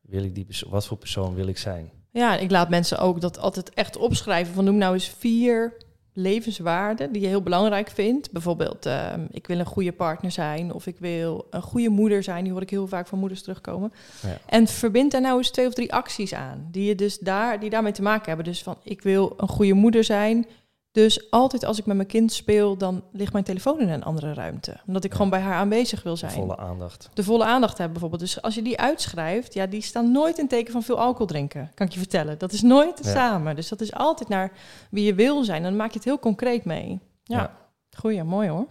Speaker 1: Wil ik die wat voor persoon wil ik zijn?
Speaker 2: ja ik laat mensen ook dat altijd echt opschrijven. Van noem nou eens vier levenswaarden die je heel belangrijk vindt. Bijvoorbeeld, ehm, ik wil een goede partner zijn. Of ik wil een goede moeder zijn. Die hoor ik heel vaak van moeders terugkomen.
Speaker 1: Ja.
Speaker 2: En verbind daar nou eens twee of drie acties aan. Die, je dus daar, die daarmee te maken hebben. Dus van, ik wil een goede moeder zijn. Dus altijd als ik met mijn kind speel, dan ligt mijn telefoon in een andere ruimte. Omdat ik
Speaker 1: Ja.
Speaker 2: gewoon bij haar aanwezig wil
Speaker 1: De
Speaker 2: zijn.
Speaker 1: volle aandacht.
Speaker 2: De volle aandacht hebben bijvoorbeeld. Dus als je die uitschrijft, ja, die staan nooit in teken van veel alcohol drinken. Kan ik je vertellen. Dat is nooit
Speaker 1: Ja.
Speaker 2: samen. Dus dat is altijd naar wie je wil zijn. Dan maak je het heel concreet mee. Ja,
Speaker 1: Ja.
Speaker 2: goeie, mooi hoor.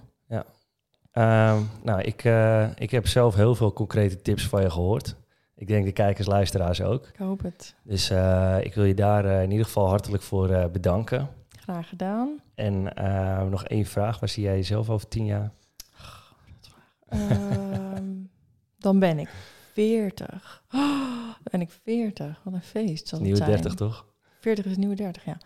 Speaker 1: Ehm, nou, ik, eh, ik heb zelf heel veel concrete tips van je gehoord. Ik denk de kijkers, luisteraars ook.
Speaker 2: Ik hoop het.
Speaker 1: Dus eh, ik wil je daar eh, in ieder geval hartelijk voor bedanken.
Speaker 2: Graag gedaan.
Speaker 1: En eh, nog één vraag. Waar zie jij jezelf over tien jaar?
Speaker 2: Ehm, dan ben ik 40. Oh, ben ik 40. Wat een feest zal
Speaker 1: Nieuwe. 30, toch?
Speaker 2: 40 is nieuwe 30, ja.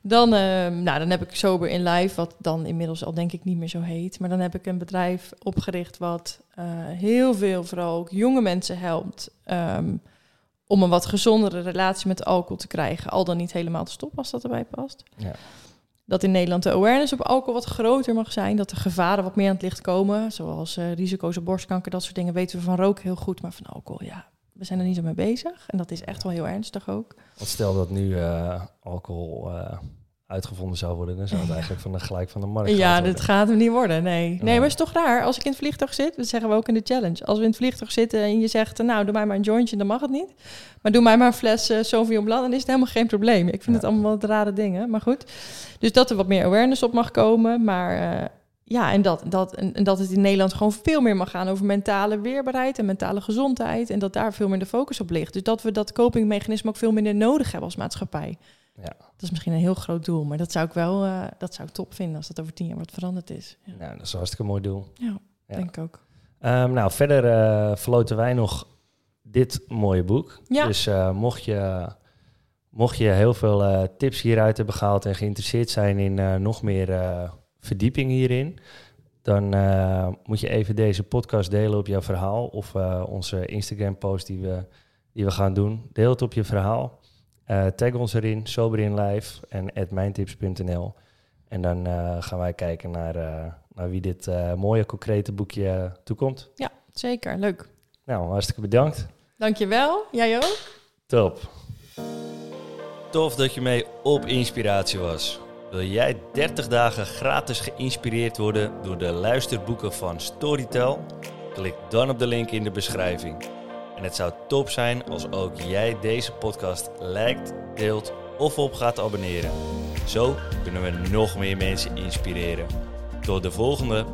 Speaker 2: Dan, ehm, nou, dan heb ik Sober in Life, wat dan inmiddels al denk ik niet meer zo heet. Maar dan heb ik een bedrijf opgericht wat eh, heel veel, vooral ook jonge mensen helpt... ehm, om een wat gezondere relatie met alcohol te krijgen. Al dan niet helemaal te stoppen als dat erbij past.
Speaker 1: Ja.
Speaker 2: Dat in Nederland de awareness op alcohol wat groter mag zijn. Dat de gevaren wat meer aan het licht komen. Zoals eh, risico's op borstkanker, dat soort dingen weten we van roken heel goed. Maar van alcohol, ja, we zijn er niet zo mee bezig. En dat is echt wel heel ernstig ook.
Speaker 1: Want stel dat nu eh, alcohol eh, uitgevonden zou worden, dan zou het eigenlijk van de, gelijk van de markt
Speaker 2: Ja, dit
Speaker 1: worden.
Speaker 2: gaat hem niet worden, nee. Nee, maar het is toch raar. Als ik in het vliegtuig zit, dat zeggen we ook in de challenge. Als we in het vliegtuig zitten en je zegt, nou, doe mij maar een jointje, dan mag het niet. Maar doe mij maar een fles uh, Sauvignon Blanc, dan is het helemaal geen probleem. Ik vind
Speaker 1: Ja.
Speaker 2: het allemaal wat rare dingen, maar goed. Dus dat er wat meer awareness op mag komen. Maar eh, ja, en dat, dat, en, en dat het in Nederland gewoon veel meer mag gaan over mentale weerbaarheid en mentale gezondheid. En dat daar veel meer de focus op ligt. Dus dat we dat copingmechanisme ook veel minder nodig hebben als maatschappij.
Speaker 1: Ja.
Speaker 2: Dat is misschien een heel groot doel, maar dat zou ik wel eh, dat zou ik top vinden als dat over tien jaar wat veranderd is. Ja,
Speaker 1: Nou, dat is een hartstikke mooi doel.
Speaker 2: ja,
Speaker 1: Ja.
Speaker 2: denk ik ook.
Speaker 1: Ehm, nou, verder eh verloten wij nog dit mooie boek.
Speaker 2: Ja.
Speaker 1: Dus eh, mocht, je, mocht je heel veel tips hieruit hebben gehaald en geïnteresseerd zijn in nog meer verdieping hierin, dan moet je even deze podcast delen op jouw verhaal of onze Instagram-post die we, die we gaan doen. Deel het op je verhaal. Eh, tag ons erin, sober in live en mijntips.nl. En dan eh, gaan wij kijken naar, eh, naar wie dit eh, mooie, concrete boekje toekomt.
Speaker 2: Zeker, leuk.
Speaker 1: Nou, hartstikke bedankt.
Speaker 2: Dankjewel. Jij ook?
Speaker 1: Top. Tof dat je mee op inspiratie was. Wil jij 30 dagen gratis geïnspireerd worden door de luisterboeken van Storytel? Klik dan op de link in de beschrijving. En het zou top zijn als ook jij deze podcast liked, deelt of op gaat abonneren. Zo kunnen we nog meer mensen inspireren. Tot de volgende!